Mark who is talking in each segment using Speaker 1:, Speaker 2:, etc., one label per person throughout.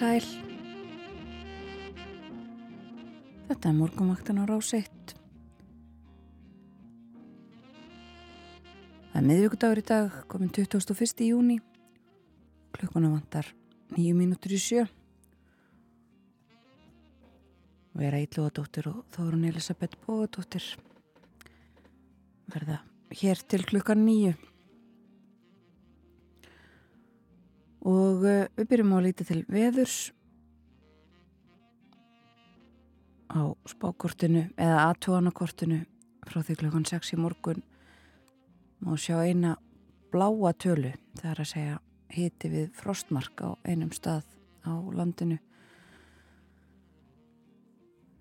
Speaker 1: Sæl. Þetta er morgunvaktin á rás 1. Það er miðvíkudagur í dag, komin 21. júni. Klukkuna vantar 9 mínútur í sjö. Vera Ílúadóttir og Þórun Elisabeth Bóadóttir verða hér til klukkan nýju. Og uh, við byrjum að líti til veðurs. Á spákortinu eða aðtóanakortinu frá því klukkan 6 í morgun má sjá eina bláa tölu það er að segja hiti við frostmark á einum stað á landinu.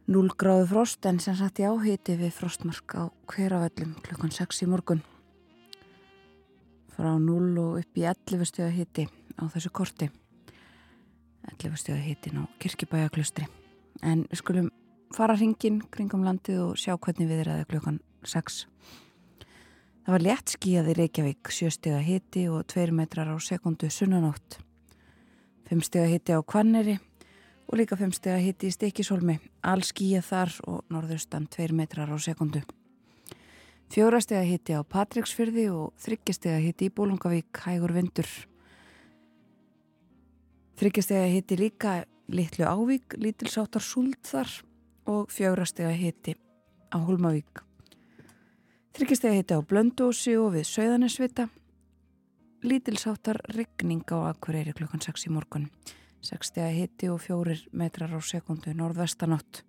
Speaker 1: 0 gráðu frost en sem sagt ég áhiti við frostmark á hverjavellum klukkan 6 í morgun. Frá 0 og upp í 11 stöða hiti á þessu korti 11 stöða hitin á kirkibæjaklustri en við skulum fara hringin kringum landið og sjá hvernig við erum klukkan 6 Það var létt skíðað í Reykjavík, 7 steg að hiti og 2 metrar á sekundu sunnanótt. 5 steg að hiti á Kvanneri og líka 5 steg að hiti í Stikisholmi, all skíðað þar og norðaustan 2 metrar á sekundu. 4 steg að hiti á Patricksfyrði og 3 steg að hiti í Bólungavík, hægur vindur. 3 steg að hiti líka litlu ávík, lítilsáttar súld þar og 4 steg að hiti á Hólmavík. Þryggistega hitti á Blöndósi og við Söðanesvita. Lítilsáttar ryggning á Akureyri klukkan 6 í morgun. 6 stega hitti og 4 metrar á sekundu norðvestanátt.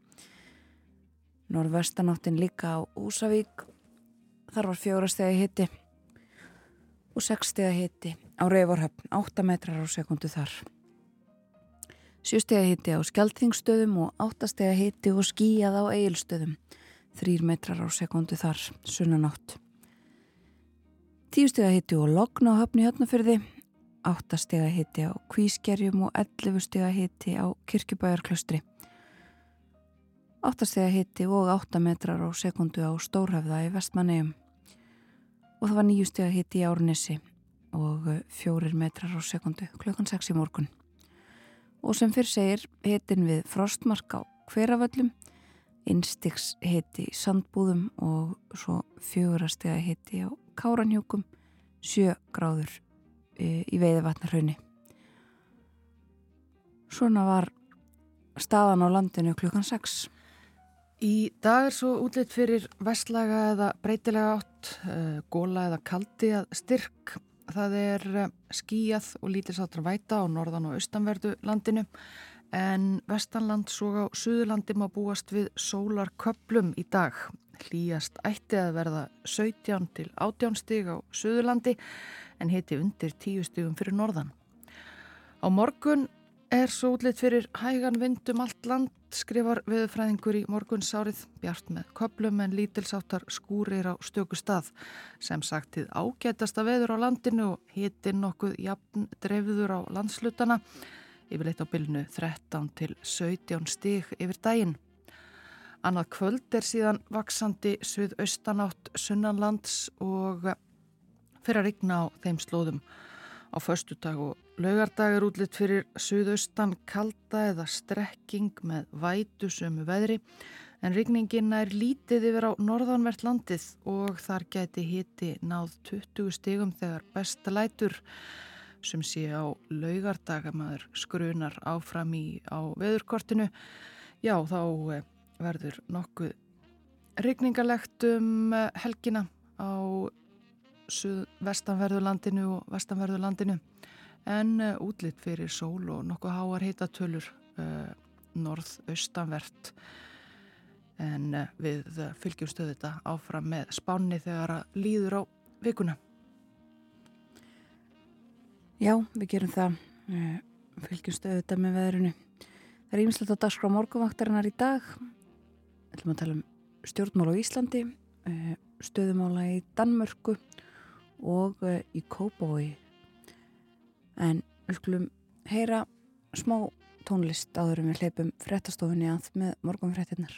Speaker 1: Norðvestanáttin líka á Úsavík. Þar var 4 stega hitti og 6 stega hitti á Reyvorhöfn. 8 metrar á sekundu þar. 7 stega hitti á Skeltingstöðum og 8 stega hitti og skíjað á Egilstöðum þrýr metrar á sekundu þar sunnanátt. Tíu steg að hitti og logna á höfni höfnafyrði, átta steg að hitti á kvískerjum og ellefu steg að hitti á kirkjubæjarklustri. Átta steg að hitti og átta metrar á sekundu á stórhafða í vestmannegjum. Og það var nýju steg að hitti í árnissi og fjórir metrar á sekundu klukkan 6 í morgun. Og sem fyrr segir hitin við frostmark á hverjaföllum innstiks hiti í sandbúðum og svo fjögurastega hiti á káranhjókum, sjö gráður e, í veiðvatnarhaunni. Svona var staðan á landinu klukkan 6.
Speaker 2: Í dag er svo útlitt fyrir vestlaga eða breytilega átt, uh, góla eða kaldi að styrk. Það er uh, skíjað og lítilsáttur væta á norðan og austanverdu landinu en vestanland svo á Suðurlandi má búast við sólarköplum í dag. Hlýjast ætti að verða 17 til 18 stig á Suðurlandi en heiti undir 10 stigum fyrir norðan. Á morgun er svo útlitt fyrir hægan vindum allt land, skrifar viðfræðingur í morgunsárið, bjart með köplum en lítilsáttar skúrir á stöku stað. Sem sagtið ágætasta veður á landinu og hitin nokkuð jafn dreifður á landslutana yfirleitt á bylnu 13 til 17 stíg yfir daginn. Annað kvöld er síðan vaksandi suðaustanátt sunnanlands og fyrir að rigna á þeim slóðum. Á förstu dag og laugardag er útlitt fyrir suðaustan kalda eða strekking með vætusömu veðri en rigningin er lítið yfir á norðanvert landið og þar gæti hiti náð 20 stígum þegar besta lætur. Sem sé á laugardagamæður skrunar áfram í á veðurkortinu. Já þá eh, verður nokkuð regningalegt um eh, helgina á vestanverðurlandinu og vestanverðurlandinu en eh, útlitt fyrir sól og nokkuð háar heitatölur uh, norð-austanvert. En uh, við fylgjum stöðu þetta áfram með spánni þegar að líður á vikuna.
Speaker 1: Já, við gerum það. Fylgjumst auðvitað með veðrunu Það er ímislegt á dagskrá morgunvaktarinnar í dag. Við ætlum að tala um stjórnmál á Íslandi eh, stöðumála í Danmörku og eh, í Kópavói en við skulum heyra smá tónlist áður en við hleypum frettastofunni að með morgunfrettinnar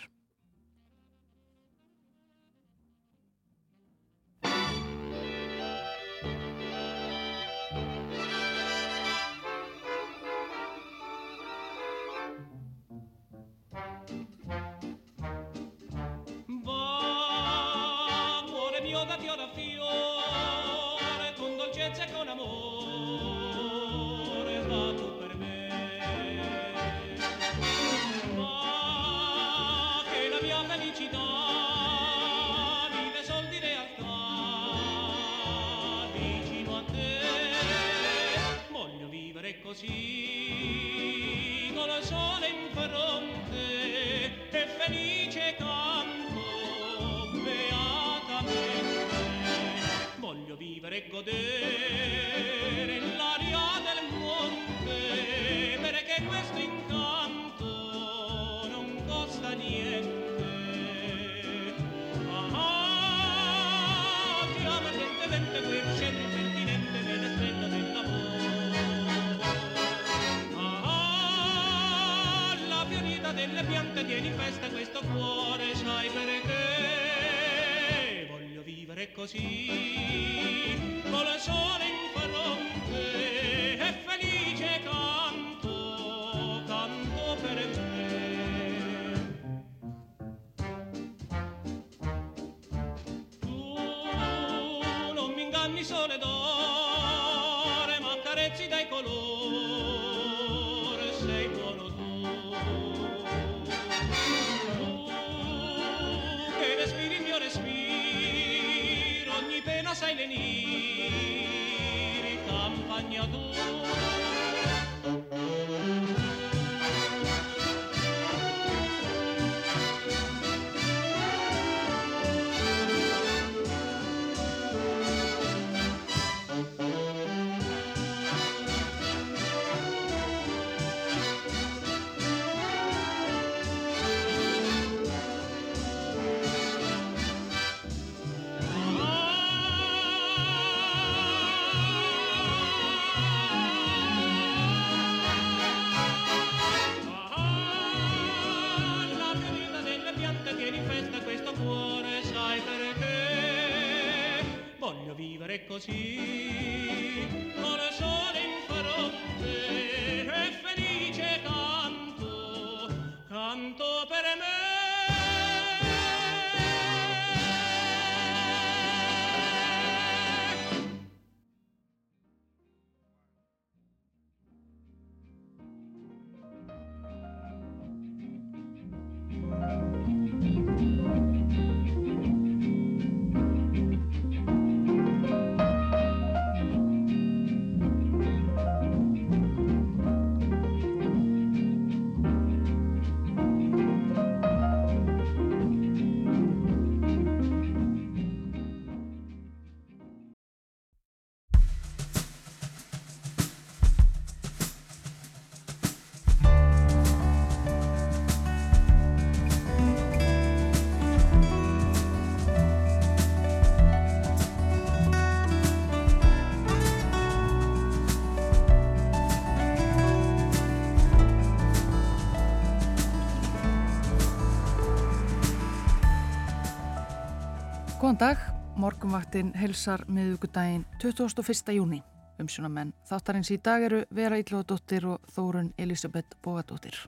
Speaker 2: Góðan dag, morgunvaktin helsar miðugudaginn 21. júni. Umsjónamenn þáttarins í dag eru Vera Íllóðadóttir og Þórun Elisabeth Bógadóttir.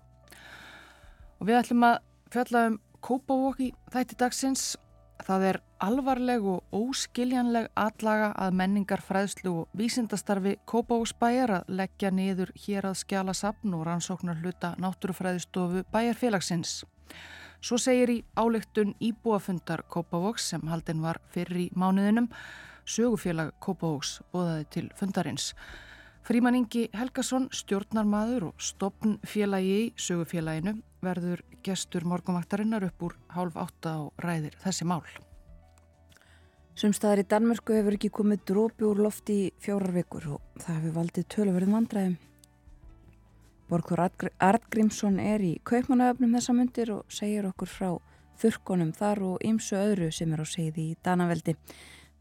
Speaker 2: Og við ætlum að fjalla um Kópavók í þætti dagsins. Það er alvarleg og óskiljanleg atlaga að menningar fræðslu og vísindastarfi Kópavóksbæjar að leggja niður hér að skjala sapn og rannsóknar hluta náttúrufræðistofu bæjarfélagsins. Svo segir í áleiktun íbúafundar Kópavóks sem haldin var fyrir í mánuðinum sögufélag Kópavóks bóðaði til fundarins. Fríman Ingi Helgason, stjórnarmadur og stopn félagi í sögufélaginu verður gestur morgunvaktarinnar upp úr hálf átta og ræðir þessi mál.
Speaker 1: Sumstaðar í Danmörku hefur ekki komið drópi úr lofti í fjórar vikur og það hefur valdið töluverðum vandræðum. Borgur Artgrímsson er í kaupmannaöfnum þessa myndir og segir okkur frá þurkonum þar og ymsu öðru sem er á segði í Danaveldi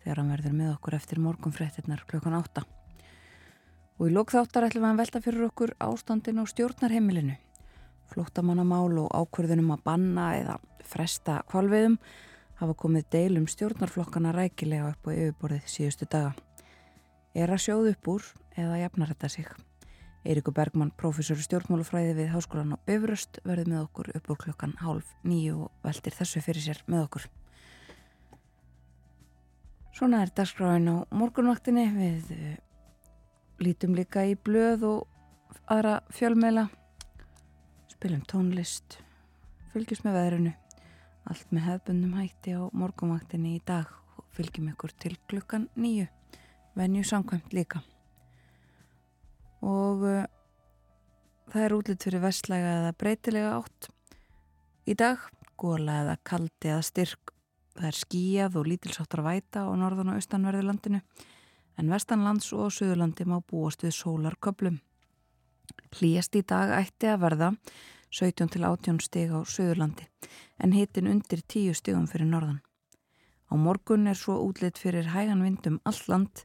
Speaker 1: þegar hann verður með okkur eftir morgunfréttinnar klukkan átta. Og í lókþáttar ætlum við að velta fyrir okkur ástandin á stjórnarheimilinu. Flóttamannamál og ákverðunum að banna eða fresta kvalviðum hafa komið deilum stjórnarflokkana rækilega upp á yfirborðið síðustu daga. Er að sjóðu upp úr eða jafnar þetta sig? Eirikur Bergmann, professor í stjórnmálufræði við Háskólan á Bifröst verði með okkur upp úr klukkan hálf nýju og veldir þessu fyrir sér með okkur. Svona er dagskráin á morgunvaktinni. Við uh, lítum líka í blöð og aðra fjölmeila, spilum tónlist, fylgjum með veðrinu, allt með hefbundum hætti á morgunvaktinni í dag og fylgjum ykkur til klukkan nýju, venju samkvæmt líka og uh, það er útlitt fyrir vestlæga eða breytilega átt. Í dag, góla eða kaldi eða styrk. Það er skíjað og lítilsáttar væta á norðan og austanverðu landinu. En vestanlands og söðurlandi má búast við sólarköplum hlýjast í dag ætti að verða 17 til 18 stig á söðurlandi en hitin undir 10 stigum fyrir norðan. Á morgun er svo útlitt fyrir hægan vindum allt land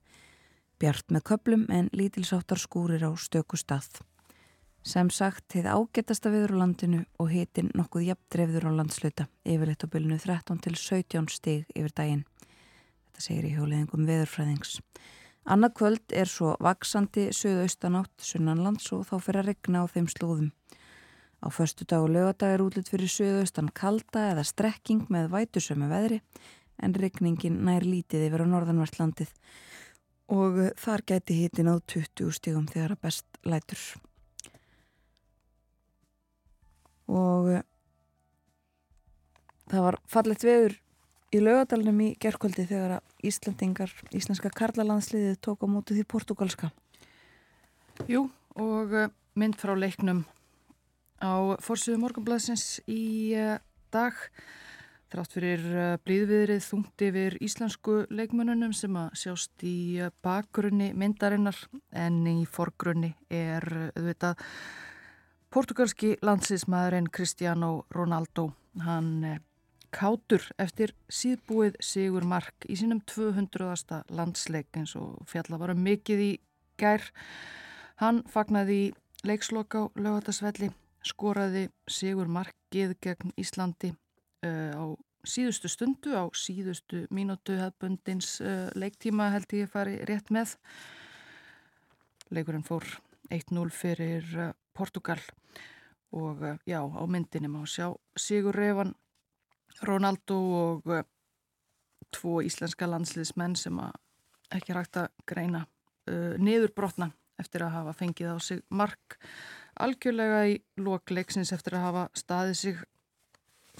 Speaker 1: Bjart með köplum en lítilsáttar skúrir á stöku stað. Sem sagt, þið ágetasta viður á landinu og hitin nokkuð jafndrefður á landsluta, yfirleitt á bylunu 13 til 17 stig yfir daginn. Þetta segir í hjóliðingum veðurfræðings. Annað kvöld er svo vaksandi söðaustanátt sunnanlands og þá fyrir að regna á þeim slóðum. Á förstu dag og lögadag er útlut fyrir söðaustan kalda eða strekking með vætusömu veðri en regningin nær lítið yfir á norðanvertlandið og þar gæti hitin á 20 stígum þegar að best lætur. Og eh, það var fallegt veður í lögadalunum í gerðkvöldi þegar að Íslandingar, íslenska karlalandsliðið tók á mótu því portugalska.
Speaker 2: Jú, og eh, mynd frá leiknum á fórsöðu morgunblæsins í uh, dag þrátt fyrir uh, blíðviðrið þungt yfir íslensku leikmönunum sem að sjást í uh, bakgrunni myndarinnar en í forgrunni er auðvitað portugalski landsinsmaðurinn Cristiano Ronaldo hann kátur eftir síðbúið Sigur Mark í sínum 200. landsleik eins og fjalla var mikið í gær hann fagnaði í leiksloka á lögatarsvelli skoraði Sigur Markið gegn Íslandi uh, á síðustu stundu, á síðustu mínútu hefbundins uh, leiktíma held ég fari rétt með. Leikurinn fór 1-0 fyrir uh, Portugal og já, á myndinni má sjá Sigur Revan, Ronaldo og tvo íslenska landsliðsmenn sem ekki rægt að greina niður brotna eftir að hafa fengið á sig mark algjörlega í lokleiksins eftir að hafa staðið sig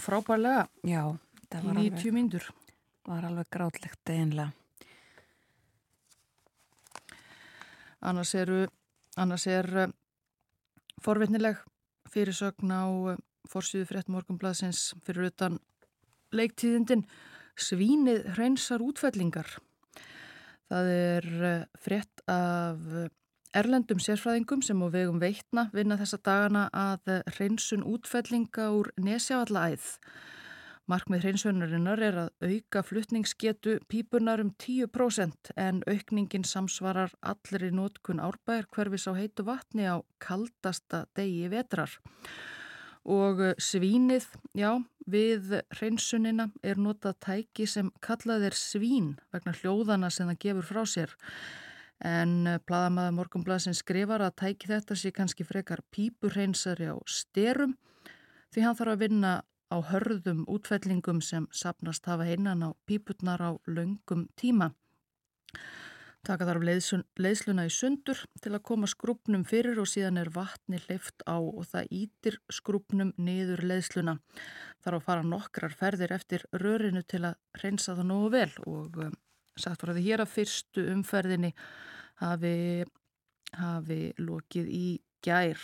Speaker 2: frábærlega
Speaker 1: Já,
Speaker 2: í 90 myndur.
Speaker 1: var alveg grátlegt einlega.
Speaker 2: Annars, eru, annars er uh, forvitnileg fyrirsögn á uh, fórsýðu frétt morgunbladsins fyrir utan leiktíðindin Svínið hreinsar útfellingar. Það er uh, frétt af Erlendum sérfræðingum sem á vegum veitna vinna þessa dagana að hreinsun útfellinga úr nesjáallæð. Markmið hreinsunarinnar er að auka fluttningsgetu pípunar um 10% en aukningin samsvarar allri nótkun árbæðir hverfis á heitu vatni á kaldasta degi vetrar. Og svínið, já, við hreinsunina er notað tæki sem kallað er svín vegna hljóðana sem það gefur frá sér en bladamaður eh, Morgonbladsin skrifar að tæki þetta sé kannski frekar pípurreinsari á styrum því hann þarf að vinna á hörðum útfellingum sem sapnast hafa einan á píputnar á laungum tíma. Taka þarf leiðsluna í sundur til að koma skrupnum fyrir og síðan er vatni hleyft á og það ítir skrupnum niður leiðsluna. Þarf að fara nokkrar ferðir eftir rörinu til að reynsa það nógu vel og um, sagt var að hér að fyrstu umferðinni hafi, hafi lokið í gær.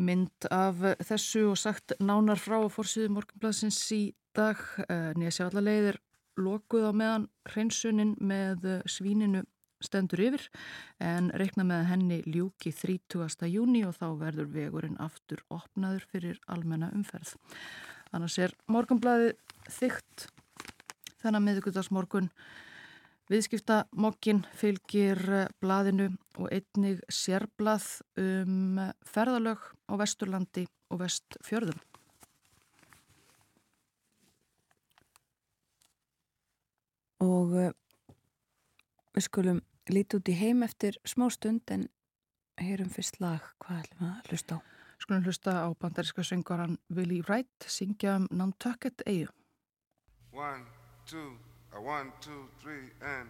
Speaker 2: Mynd af þessu og sagt nánar frá að fórsýðu morgunbladsins í dag. Eh, Nýja sjá alla leiðir lokuð á meðan hreinsunin með svíninu stendur yfir en reikna með henni ljúki 30. júni og þá verður vegurinn aftur opnaður fyrir almenna umferð. Annars er morgunblæði þygt þennan miðugudagsmorgun Viðskiptamokkin fylgir eh, blaðinu og einnig sérblað um ferðalög á Vesturlandi og Vestfjörðum.
Speaker 1: Og uh, við skulum líti út í heim eftir smá stund en heyrum fyrst lag hvað ætlum við að hlusta á.
Speaker 2: Skulum hlusta á bandaríska söngaran Willie Wright syngja um Nantucket eigu.
Speaker 3: One, two, A one, two, three, and.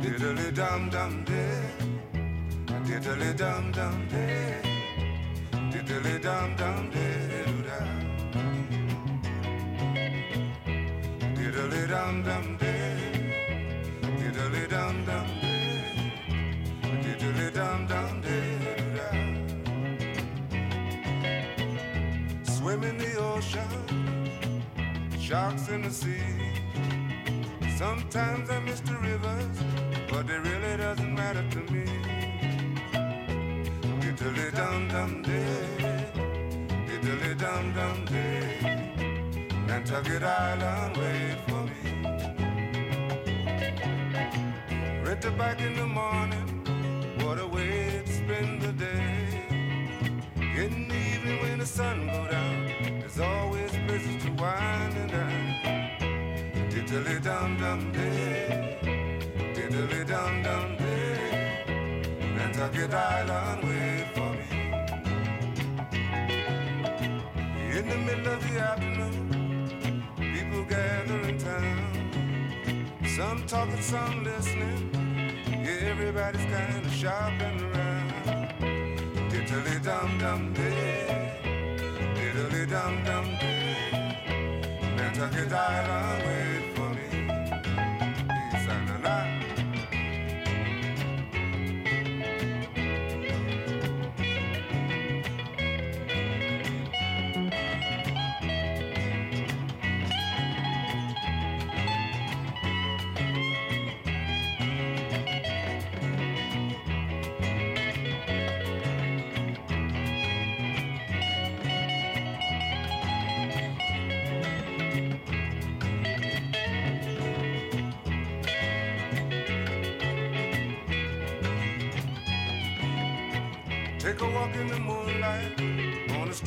Speaker 3: Diddly dum dum dee. Diddly dum dum day, diddly dum dum day, da. Diddly dum dum day, diddly dum dum day, diddly dum dum day, da. Swim in the ocean, sharks in the sea. Sometimes I miss the rivers, but it really doesn't matter to me. Diddly dum dum day, diddly dum dum day. Nantucket Island, wait for me. Rent back in the morning, what a way to spend the day. In the evening when the sun go down, there's always places to wind and dine. Diddly dum dum day, diddly dum dum day. Nantucket Island, wait middle of the afternoon, people gather in town. Some talking, some listening. Yeah, everybody's kind of shopping around. Diddly dum dum day, diddly dum dum day. Nantucket Island, wait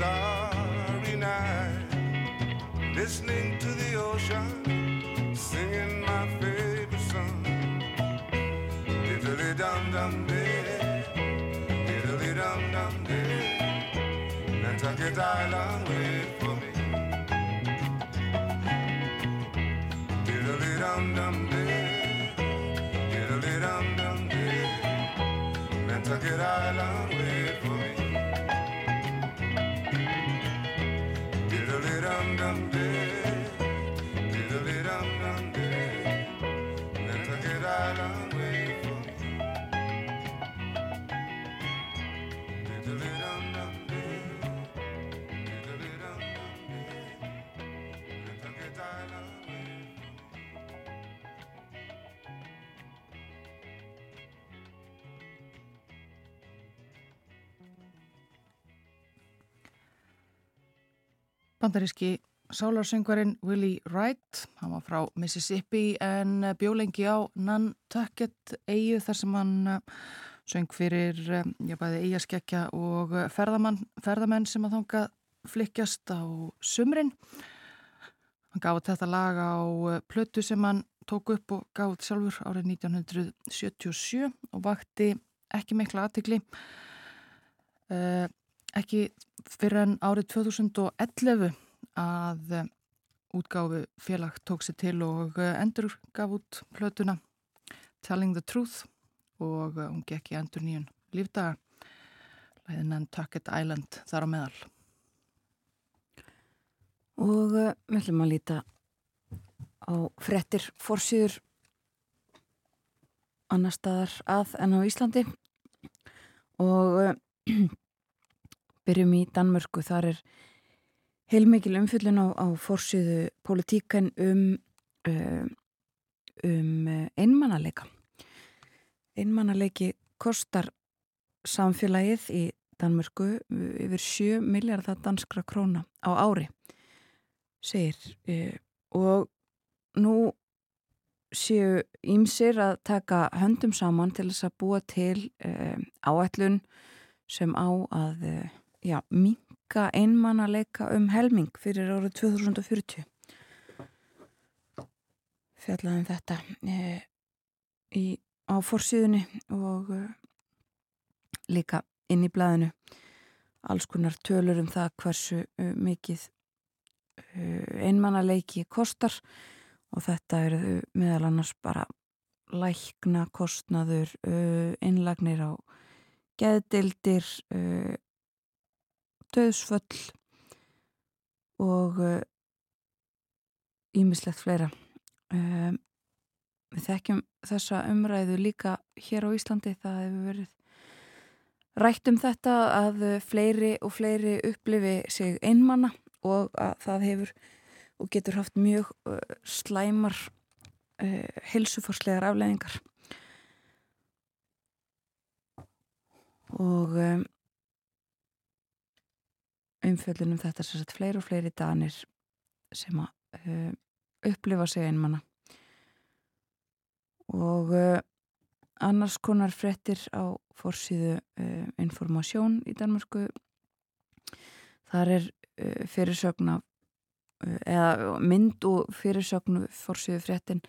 Speaker 3: starry night, listening to the ocean, singing my favorite song. Diddly dum dum day, diddly dum dum day, Nantucket Island, wait Dum dum day.
Speaker 2: Bandaríski sálarsöngvarinn Willie Wright, hann var frá Mississippi en bjólengi á Nantucket eigu þar sem hann eh, söng fyrir eh, já, bæði eigaskekkja og eh, ferðamann, ferðamenn sem að þanga flykkjast á sumrin. Hann gaf þetta lag á eh, plötu sem hann tók upp og út sjálfur árið 1977 og vakti ekki mikla aðtikli. Uh, ekki fyrir en árið 2011 að eh, útgáfu félag tók sér til og eh, endur gaf út plötuna Telling the Truth og eh, hún gekk í endur nýjun lífdaga læðin Nantucket Island þar á meðal.
Speaker 1: Og við ætlum að líta á frettir fórsýður annar staðar að en á Íslandi og byrjum í Danmörku. Þar er heilmikil umfyllun á, á fórsýðu politíkan um, uh, um einmannaleika. Einmannaleiki kostar samfélagið í Danmörku yfir 7 miljardar danskra króna á ári segir og nú séu ímsir að taka höndum saman til þess að búa til áætlun sem á að já, minka einmannaleika um helming fyrir árið 2040 fjallaðum þetta uh, í, á forsíðunni og uh, líka inn í blæðinu alls konar tölur um það hversu uh, mikið uh, einmannaleiki kostar og þetta eru meðal annars bara lækna kostnaður, uh, innlagnir á geðdildir, uh, döðsföll og ímislegt fleira. Um, við þekkjum þessa umræðu líka hér á Íslandi, það hefur verið rætt um þetta að fleiri og fleiri upplifi sig einmanna og að það hefur og getur haft mjög uh, slæmar uh, hilsuforslegar afleðingar og um, umfjöldunum þetta sem sagt fleiri og fleiri danir sem að uh, upplifa sig einmanna og uh, annars konar frettir á fórsíðu uh, informasjón í Danmarku þar er fyrirsögn af uh, eða mynd og fyrirsögn fórsíðu frettin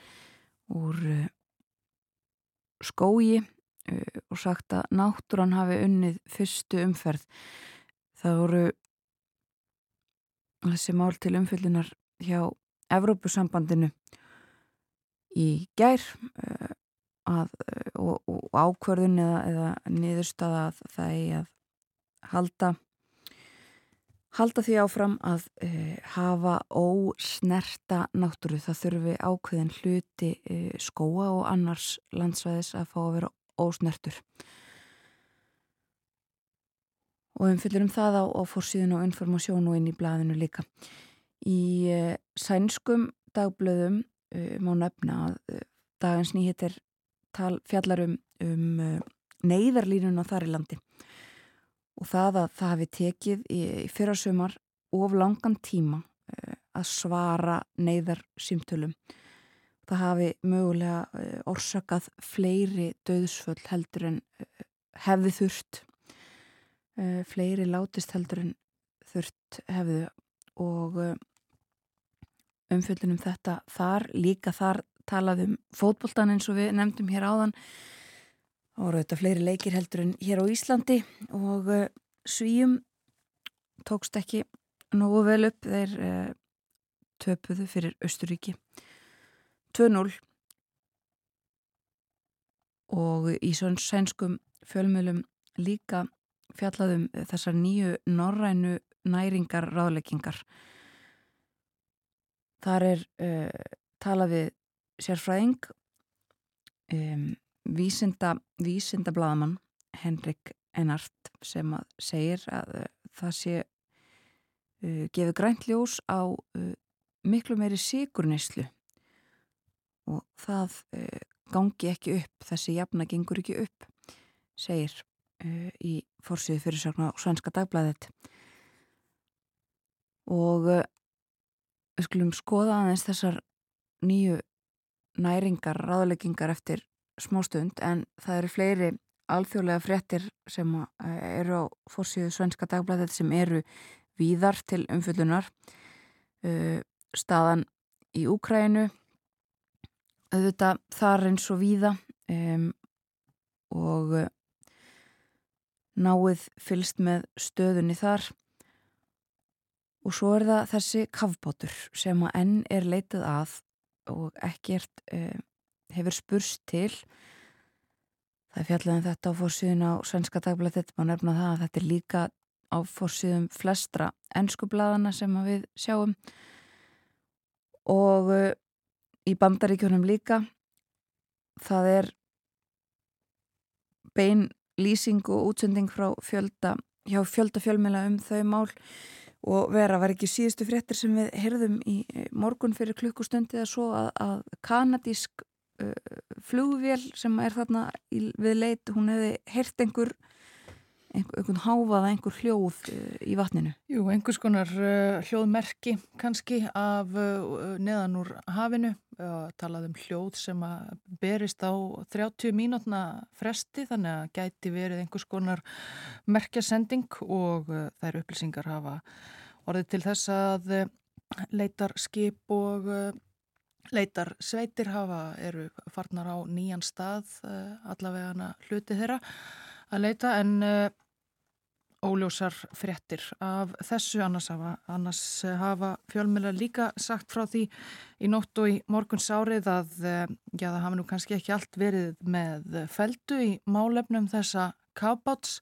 Speaker 1: úr uh, og sagt að náttúran hafi unnið fyrstu umferð. Það voru þessi mál til umfyllunar hjá Evrópusambandinu í gær uh, að, uh, og, og ákvörðun eða, eða niðurstaða að það er að halda halda því áfram að uh, hafa ósnerta náttúru. Það þurfi ákveðin hluti skóa og annars landsvæðis að fá að vera ósnertur og umfyllir um það á, á fórsíðun og informasjón og inn í blæðinu líka. Í uh, sænskum dagblöðum uh, má nefna að uh, dagins nýhittir fjallarum um neyðarlínuna þar í landi og það að það hafi tekið í, í fyrrasumar of langan tíma að svara neyðar símtölum. Það hafi mögulega orsakað fleiri döðsföll heldur en hefði þurft uh, fleiri látist heldur en þurft hefðu og uh, umfjöldunum þetta þar, líka þar talaðum fótboltan eins og við nefndum hér áðan. Og þetta fleiri leikir heldur en hér á Íslandi og uh, svíum tókst ekki nógu vel upp. Þeir töpuðu fyrir Östuríki 2-0 og í svon sænskum fjölmjölum líka fjallaðum þessar nýju norrænu næringar ráðleggingar. Þar er uh, talað við sérfræðing um, vísinda, vísinda bladamann Henrik Ennart sem að segir að uh, það sé uh, gefið grænt ljós á miklu meiri sigurnislu og það gangi ekki upp, þessi jafna gengur ekki upp, segir í fórsíðu fyrirsögn á Svenska dagblæðet og uh, við skulum skoða aðeins þessar nýju næringar, ráðleggingar eftir smástund en það eru fleiri alþjóðlega fréttir sem eru á fórsíðu Svenska dagblæðet sem eru víðar til umfyllunar staðan í Úkrænu auðvitað þar eins og víða um, og náið fylst með stöðunni þar. Og svo er það þessi kavbótur sem að enn er leitað að og ekkert uh, hefur spurst til. Það er fjallegin um þetta á fórsíðun á Svenska dagblætt þetta má nefna það að þetta er líka á fórsíðum flestra ennskublaðana sem við sjáum. Og uh, í bandaríkjónum líka. Það er bein lýsing og útsending frá fjölda, hjá fjölda fjölmjöla um þau mál. Og vera var ekki síðustu fréttir sem við heyrðum í morgun fyrir klukkustundi eða svo að, að kanadísk uh, flugvél sem er þarna í, við leit, hún hefði heyrt einhver einhvern háfaða, einhver hljóð uh, í vatninu.
Speaker 2: Jú, einhvers konar uh, hljóðmerki kannski af uh, neðan úr hafinu talað um hljóð sem að berist á 30 mínútna fresti þannig að gæti verið einhvers konar merkjasending og uh, þær upplýsingar hafa orðið til þess að uh, leitar skip og uh, leitar sveitir hafa eru farnar á nýjan stað allavega hluti þeirra að leita en óljósar fréttir af þessu. Annars hafa, annars hafa fjölmjölar líka sagt frá því í nótt og í morguns árið að eh, já, það hafa nú kannski ekki allt verið með feldu í málefnum þessa kábáts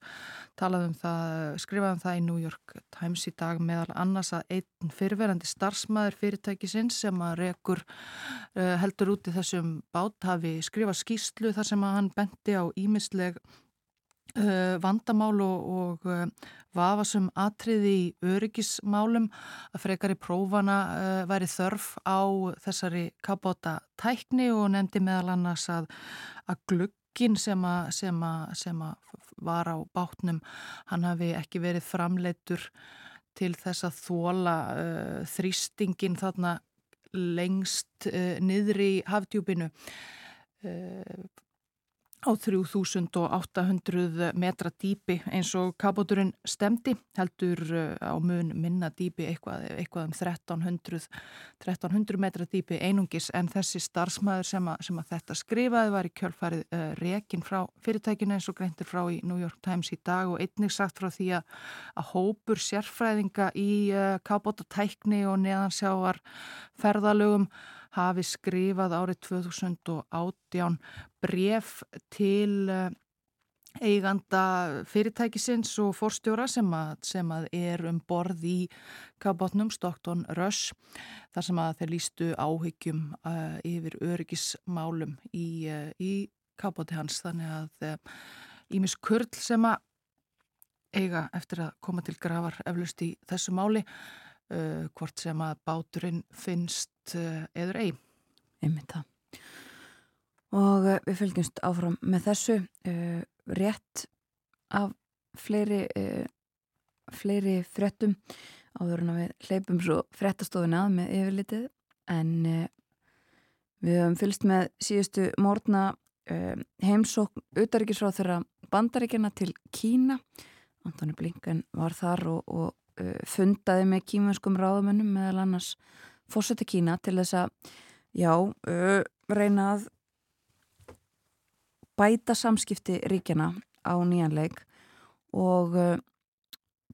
Speaker 2: talaðum það, skrifaðum það í New York Times í dag meðal annars að einn fyrirverandi starfsmæður fyrirtækisins sem að rekur uh, heldur út í þessum bát hafi skrifað skýslu þar sem að hann bendi á ímisleg vandamál og, og uh, vafasum atriði í öryggismálum að frekar í prófana uh, væri þörf á þessari kapóta tækni og nefndi meðal annars að, að glugginn sem, sem, sem var á bátnum hann hafi ekki verið framleitur til þess að þóla uh, þrýstingin þarna lengst uh, niður í hafdjúpinu. Uh, á 3800 metra dýpi eins og kabóturinn stemdi heldur uh, á mun minna dýpi eitthvað, eitthvað um 1300, 1300 metra dýpi einungis. En þessi starfsmæður sem, sem að þetta skrifaði var í kjölfarið uh, rekin frá fyrirtækinu eins og greintir frá í New York Times í dag og einnig sagt frá því að, að hópur sérfræðinga í uh, kabótatækni og neðansjáar ferðalögum hafi skrifað árið 2018 bref til eh, eiganda fyrirtækisins og forstjóra sem að, sem að er um borð í kabotnum Stockton Rush þar sem að þeir lístu áhyggjum uh, yfir öryggismálum í, uh, í kaboti hans. Þannig að Ímis uh, Kurl sem að eiga eftir að koma til grafar eflust í þessu máli hvort sem að báturinn finnst eður ei.
Speaker 1: Einmitt það. Og uh, við fylgjumst áfram með þessu uh, rétt af fleiri uh, fleiri frettum áður en að við hleypum svo frettastofin að með yfirlitið. En við höfum fylgst með síðustu mórna heimsókn utaríkisráð þeirra bandaríkjana til Kína. Antoni Blinken var þar og, og fundaði með kímanskum ráðumennum meðal annars fórseti Kína til þess að já, reyna að bæta samskipti ríkjana á nýjanleik og uh,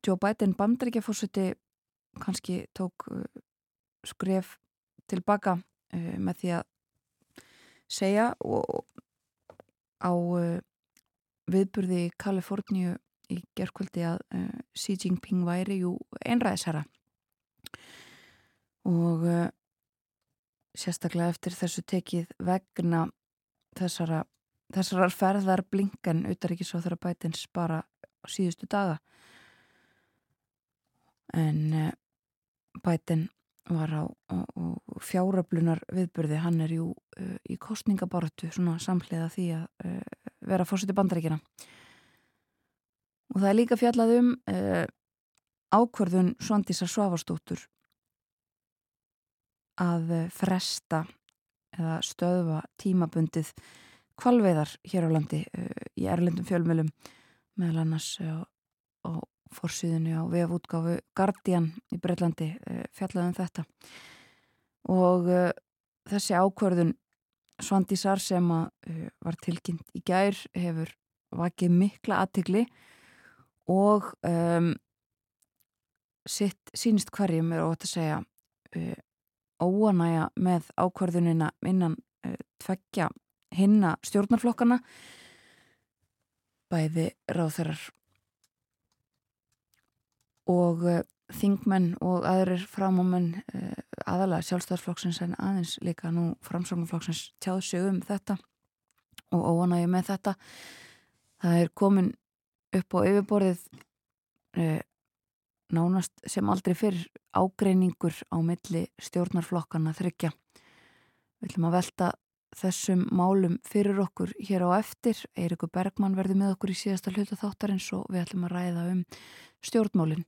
Speaker 1: Joe Biden bandaríkjafórseti kannski tók uh, skref tilbaka uh, með því að segja og, á uh, viðburði í Kaliforníu í gerðkvöldi að uh, Xi Jinping væri jú einræðisherra. Og uh, sérstaklega eftir þessu tekið vegna þessara þessar ferðar blinken utaríkisváþara bætins bara síðustu daga. En uh, bætin var á, á, á fjárablunar viðburði, hann er jú í kostningabortu, svona samhliða því að vera fórsiti bandaríkina og það er líka fjallað um ákverðun Svandísar Svavastóttur að fresta eða stöðva tímabundið kvalveiðar hér á landi uh, í erlendum fjölmjölum meðal annars á, á fórsýðinu á vefútgáfu Guardian í Breitlandi uh, fjallaðum þetta. Og uh, þessi ákvörðun Svandísar sem var tilkynnt í gær hefur vakið mikla aðtikli og um, sitt sínist hverjum er ótt að segja óanæja með ákvörðunina innan tveggja hinna stjórnarflokkana bæði ráþarar og uh, þingmenn og aðrir framámenn uh, aðalega sjálfstæðarflokksins en aðeins líka nú framsóknarflokksins tjáð sig um þetta og óanægi með þetta. Það er komin upp á yfirborðið uh, nánast sem aldrei fyrir ágreiningur á milli stjórnarflokkana þryggja við ætlum að velta þessum málum fyrir okkur hér á eftir. Eirikur Bergmann verður með okkur í síðasta hluta þáttarins og við ætlum að ræða um stjórnmálinn.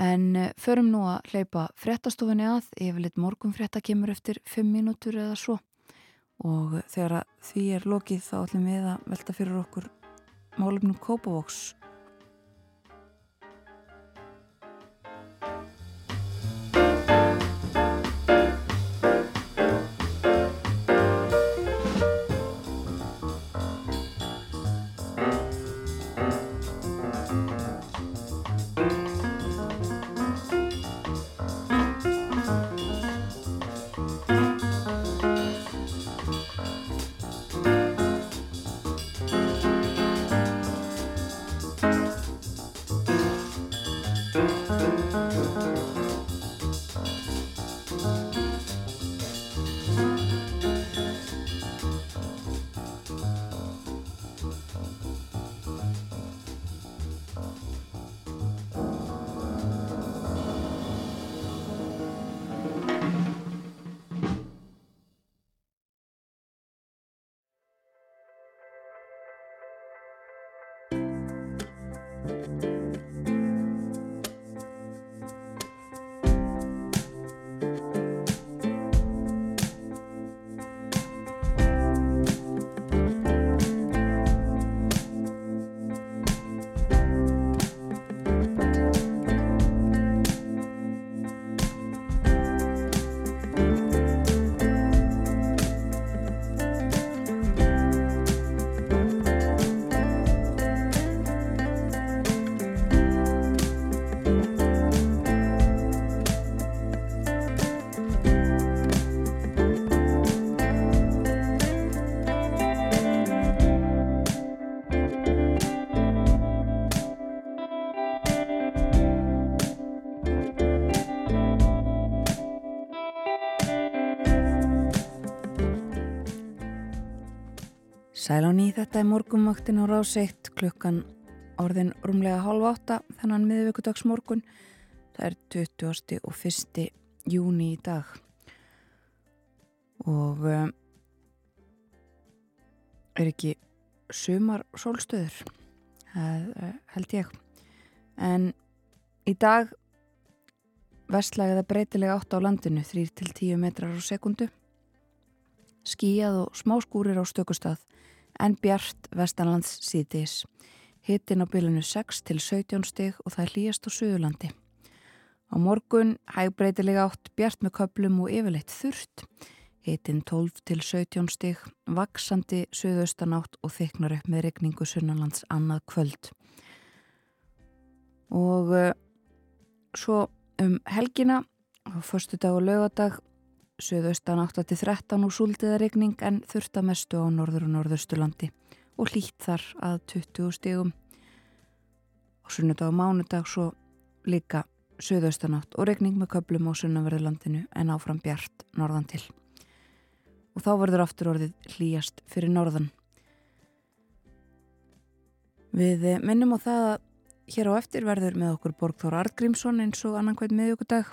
Speaker 1: En eh, förum nú að hleypa frettastofinni að, yfirleitt morgun fretta kemur eftir 5 mínútur eða svo og þegar því er lokið þá ætlum við að velta fyrir okkur málumnum Kópavóks Sæl á ný þetta er morgunvaktin á ráseitt klukkan orðin rúmlega hálf átta þennan miðvíkudags morgun. Það er 20. og 1. júni í dag og um, er ekki sumar sólstöður, það uh, held ég. En í dag vestlægða breytilega átt á landinu 3-10 metrar á sekundu skíjað og smáskúrir á stökustað en bjart vestanlands síðdís. Hittin á bylunu 6 til 17 stig og það er hlýjast á Suðurlandi. Á morgun hægbreytilega átt bjart með köplum og yfirleitt þurft. Hittin 12 til 17 stig, vaksandi Suðaustanátt og þyknar upp með regningu Sunnanlands annað kvöld. Og uh, svo um helgina á förstu dag og lögadag Suðaustan 8-13 og súldiða regning en þurfta mestu á norður og norðausturlandi og hlýtt þar að 20 stegum. Og sunnudag og mánudag svo líka Suðaustanátt og regning með köplum á sunnaverðurlandinu en áfram bjart norðan til. Og þá verður aftur orðið hlýjast fyrir norðan. Við minnum á það að hér á eftir verður með okkur Borgþór Artgrímsson eins og annan hvern miðjökudag.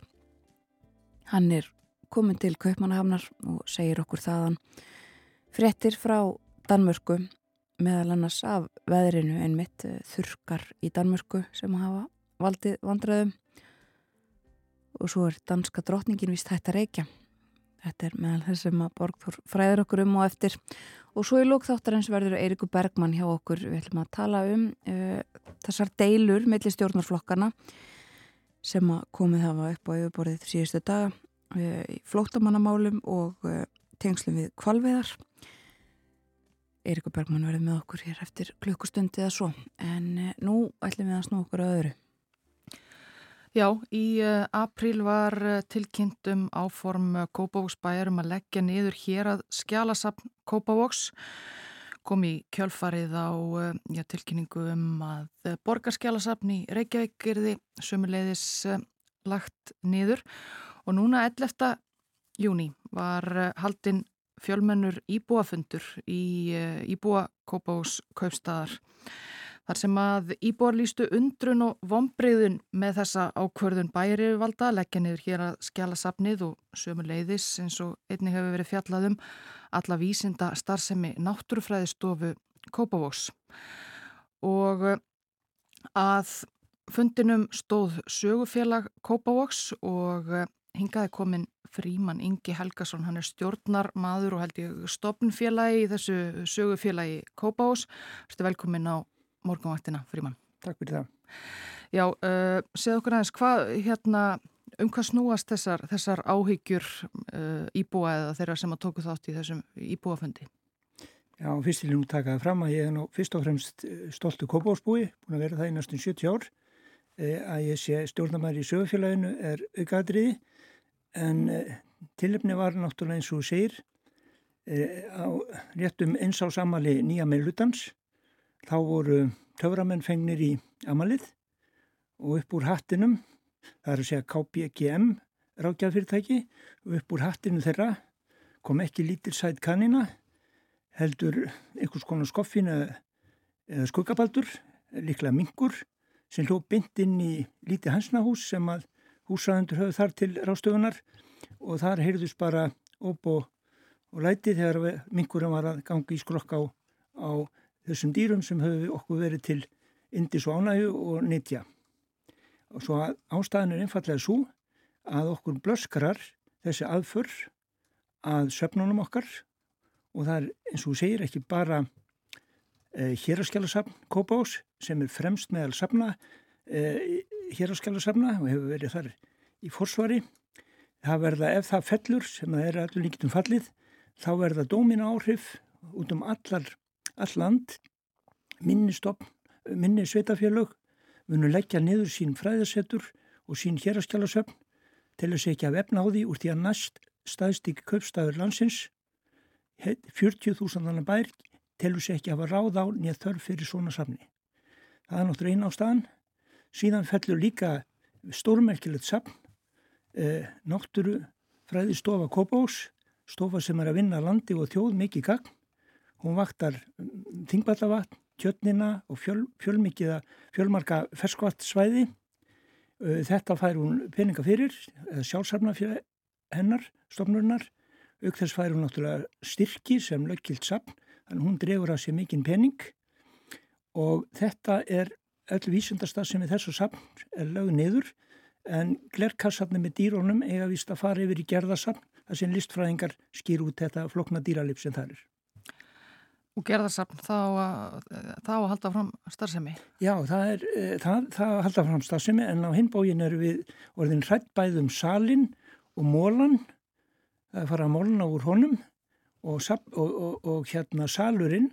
Speaker 1: Hann er komin til Kaupmannahafnar og segir okkur þaðan frettir frá Danmörku meðal annars af veðrinu einmitt eh, þurkar í Danmörku sem hafa valdið vandræðum. Og svo er danska drotningin vist hægt að reykja. Þetta er meðal þess sem að Borgþór fræður okkur um og eftir. Og svo í lókþáttarins verður Eirikur Bergmann hjá okkur. Við ætlum að tala um uh, þessar deilur millir stjórnarflokkana sem að komið hafa upp á yfirborðið síðustu daga flótamannamálum og uh, tengslum við kvalveðar Eirikur Bergmann verður með okkur hér eftir klukkustundi eða svo. En nú ætlum við að snú okkur að öðru.
Speaker 2: Já, í apríl var uh, tilkynnt um áform uh, Kópavóksbæjar um að leggja niður hér að skjálasapn Kópavóks kom í kjölfarið á já, tilkynningu um að borgarskjálasapn í Reykjavík erði sömuleiðis lagt niður og núna 11. júni var haldinn fjölmennur íbúafundur í íbúa Kópavóks kaupstaðar Þar sem að íbúar lístu undrun og vonbreyðun með þessa ákvörðun bærivalda leggja niður hér að skjala sapnið og sömu leiðis eins og einnig hefur verið fjallaðum alla vísinda starfsemi náttúrufræðistofu Kópavós. Og eh, að fundinum stóð sögufélag Kópavós og eh, hingaði komin fríman Ingi Helgason, hann er stjórnar maður og held ég stopnfélagi í þessu sögufélagi Kópavós. Velkomin á morgunvaktina, Fríman.
Speaker 4: Takk fyrir það.
Speaker 2: Já, uh, segð okkur aðeins, hvað, hérna, um hvað snúast þessar, þessar áhyggjur uh, íbúa eða þeirra sem að tóku þátt í þessum íbúafundi?
Speaker 4: Já, fyrst til nú takaði fram að ég er nú fyrst og fremst uh, stoltu kópásbúi, búin að vera það í næstum 70 ár, uh, að ég sé stjórnamæri í sögufélaginu er aukaðriði, en uh, tilöfni var náttúrulega eins og segir uh, á réttum eins á samali nýja meilutans þá voru töframenn fengnir í amalið og upp úr hattinum, það er að segja KPGM rákjafyrirtæki, og upp úr hattinu þeirra kom ekki lítil sætt kannina, heldur einhvers konar skoffin eða skuggabaldur, líklega mingur, sem hló bynd inn í lítið hansnahús sem að húsraðundur höfðu þar til rástöfunar og þar heyrðus bara upp og, læti þegar mingurum var að gangi í skrokk á, á þessum dýrum sem höfðu okkur verið til indis og ánægu og nýtja. Og svo ástæðan er einfallega svo að okkur blöskrar þessi aðför að söfnunum okkar og það er eins og segir ekki bara eh, héraskjálasafn Kópás sem er fremst meðal safna eh, héraskjálasafna og hefur verið þar í forsvari. Það verða ef það fellur sem það er allir líkitum fallið þá verða dómina áhrif út um allar all land, minni stopn, minni sveitafélög, munu leggja niður sín fræðasettur og sín héraskjálasöfn til þess ekki að vefna á því úr því að næst staðstík köpstæður landsins 40.000 bær til þess ekki að hafa ráð á nýja þörf fyrir svona safni. Það er náttúrulega einn á staðan. Síðan fellur líka stórmerkilegt safn, eh, náttúru fræði stofa Kópás, stofa sem er að vinna landi og þjóð mikið gagn Hún vaktar þingvallavatn, kjötnina og fjöl, fjölmikið fjölmarka ferskvattsvæði. Þetta fær hún peninga fyrir, sjálfsarfna fyrir hennar, stofnurinnar. Auk þess fær hún náttúrulega styrki sem löggilt sapn, þannig hún drefur að sér mikinn pening og þetta er öll vísundastað sem er þessu sapn er lögð niður en glerkassarnir með dýrónum eiga vist að fara yfir í gerðasapn þar sem listfræðingar skýr út þetta flokna dýralip sem það er.
Speaker 2: Og gerðarsapn þá, þá að halda fram starfsemi?
Speaker 4: Já, það er e, það, það að halda fram starfsemi en á hinbógin eru við orðin hrætt bæðum salin og mólan það er farað mólna úr honum og, og, og, og hérna salurinn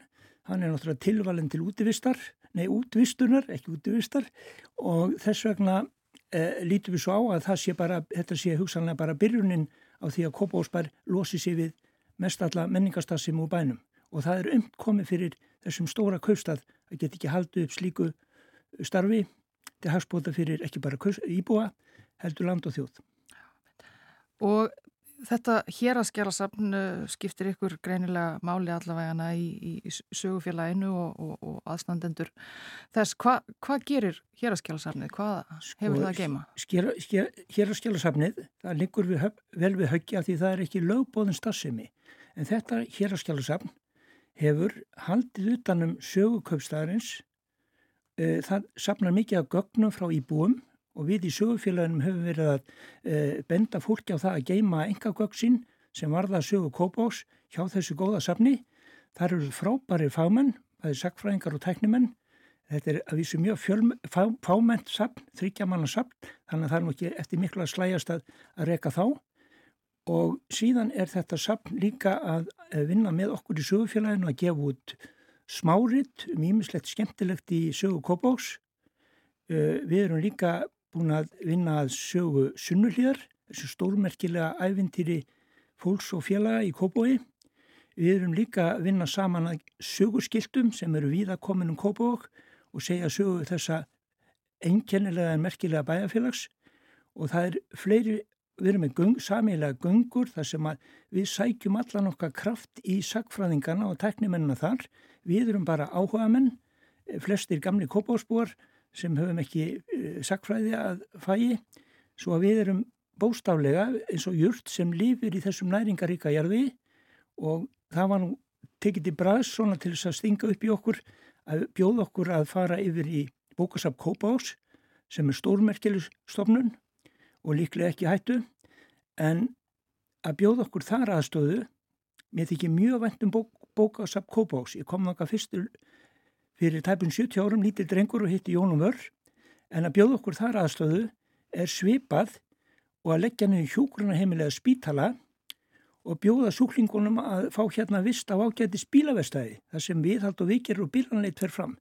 Speaker 4: hann er náttúrulega tilvalin til útvistar nei útvistunar, ekki útvistar og þess vegna e, lítum við svo á að það sé bara þetta sé hugsanlega bara byrjunin á því að Kópásbær losi sér við mest alla menningastassim úr bænum og það er umt komið fyrir þessum stóra kaupstað að geta ekki haldið upp slíku starfi til hagspóta fyrir ekki bara íbúa, heldur land og þjóð.
Speaker 2: Og þetta héraskjálasafn skiptir ykkur greinilega máli allavegana í, í sögufélaginu og, og, og aðstandendur þess. Hvað hva gerir héraskjálasafnið? Hvað hefur sko, það að geima?
Speaker 4: Héraskjálasafnið, það liggur við, vel við höggja því það er ekki lögbóðin stafsemi en þetta héraskjálasafn hefur haldið utanum sögukaupstæðarins. Eh, það sapnar mikið af gögnum frá íbúum og við í sögufélaginum hefum verið að e, benda fólki á það að geima enga gögn sín sem varða sögu kópás hjá þessu góða sapni. Það eru frábæri fámenn, það er sakfræðingar og tæknimenn. Þetta er að vísu mjög fjöl, fá, fámennt sapn, þryggjamanna sapn, þannig að það er nú ekki eftir miklu að slæjast að, að reka þá og síðan er þetta sapn líka að vinna með okkur í sögufélaginu að gefa út smárit, mýmislegt skemmtilegt í sögu Kópás. Við erum líka búin að vinna að sögu sunnuhlýðar, þessu stórmerkilega æfintýri fólks og félaga í Kópái. Við erum líka að vinna saman að sögurskiltum sem eru víða komin um Kópák og segja sögu þessa einkennilega en merkilega bæjarfélags og það er fleiri við erum með göng, samilega göngur þar sem við sækjum allan okkar kraft í sagfræðingana og teknimennina þar. Við erum bara áhuga menn, flestir gamli kópásbúar sem höfum ekki eh, sagfræði að fæi, svo að við erum bóstaflega eins og júrt sem lifir í þessum næringaríka jarði og það var nú tekið í bræðs svona til þess að stinga upp í okkur að bjóða okkur að fara yfir í bókasap Kópás sem er stórmerkilustofnun og líklega ekki hættu. En að bjóða okkur þar aðstöðu mér þykir mjög vendum bók, bókasap Kópás ég kom þakka fyrstur fyrir tæpun 70 árum lítir drengur og hitti Jónum Vörr en að bjóða okkur þar aðstöðu er svipað og að leggja niður hjókurna heimilega spítala og bjóða súklingunum að fá hérna vist á ágæti spílaverstæði þar sem viðhald og vikir og bílanleit fer fram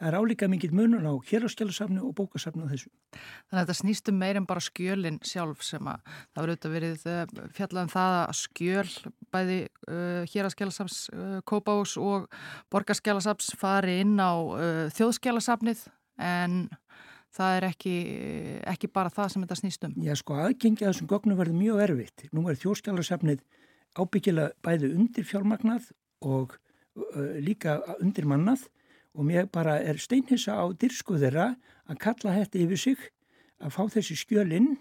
Speaker 4: það er álíka mingil munun á héraskjálasafnu og bókasafnu og þessu.
Speaker 2: Þannig að þetta snýstum meir en bara skjölinn sjálf sem að það verður auðvitað verið eh, fjallað um það að skjöl bæði uh, héraskjálasafns uh, Kópás og borgarskjálasafns fari inn á uh, þjóðskjálasafnið en það er ekki, ekki bara það sem þetta snýstum.
Speaker 4: Já sko aðgengi að þessum gögnum verður mjög erfitt. Nú er þjóðskjálasafnið ábyggilega bæði undir fjármagnað og líka undir mannað og mér bara er steinhissa á dyrsku þeirra að kalla þetta yfir sig að fá þessi skjölinn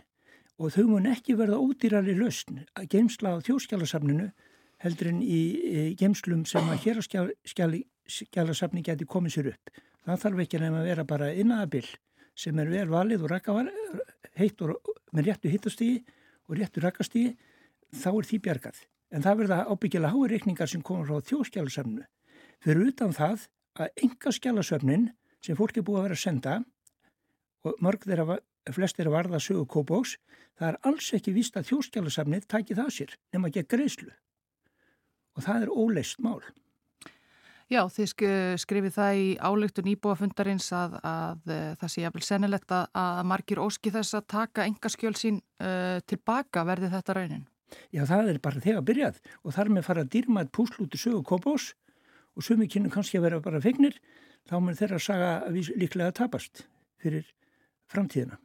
Speaker 4: og þau mun ekki verða ódýrari lausn að geimsla á þjóskjálasafninu heldur en í, geimslum sem að hér á skjálasafni geti komið sér upp. Það þarf ekki nefn að vera bara innaðabill sem er vel valið og rakkavar, heitt og með réttu hittastígi og réttu rakkastígi, þá er því bjargað. En það verða ábyggilega háir reikningar sem komur frá þjóskjálasafnu. Fyrir utan það að enga skjálasöfnin sem fólk er búið að vera að senda og mörg þeirra, flest þeirra varða sögu kópós, það er alls ekki víst að þjóskjálasöfnið taki það sér nema ekki að greiðslu og það er óleist mál.
Speaker 2: Já, þið skrifið það í álugtun íbúafundarins að, að, að eh, það sé jafnvel sennilegt að, að margir óski þess að taka enga skjöl sín uh, tilbaka verði þetta raunin.
Speaker 4: Já, það er bara þegar byrjað og þar með fara að dýrma eitt púslúti sögu kópós og sumi kynnu kannski að vera bara fegnir, þá mun þeirra saga líklega að tapast fyrir framtíðina.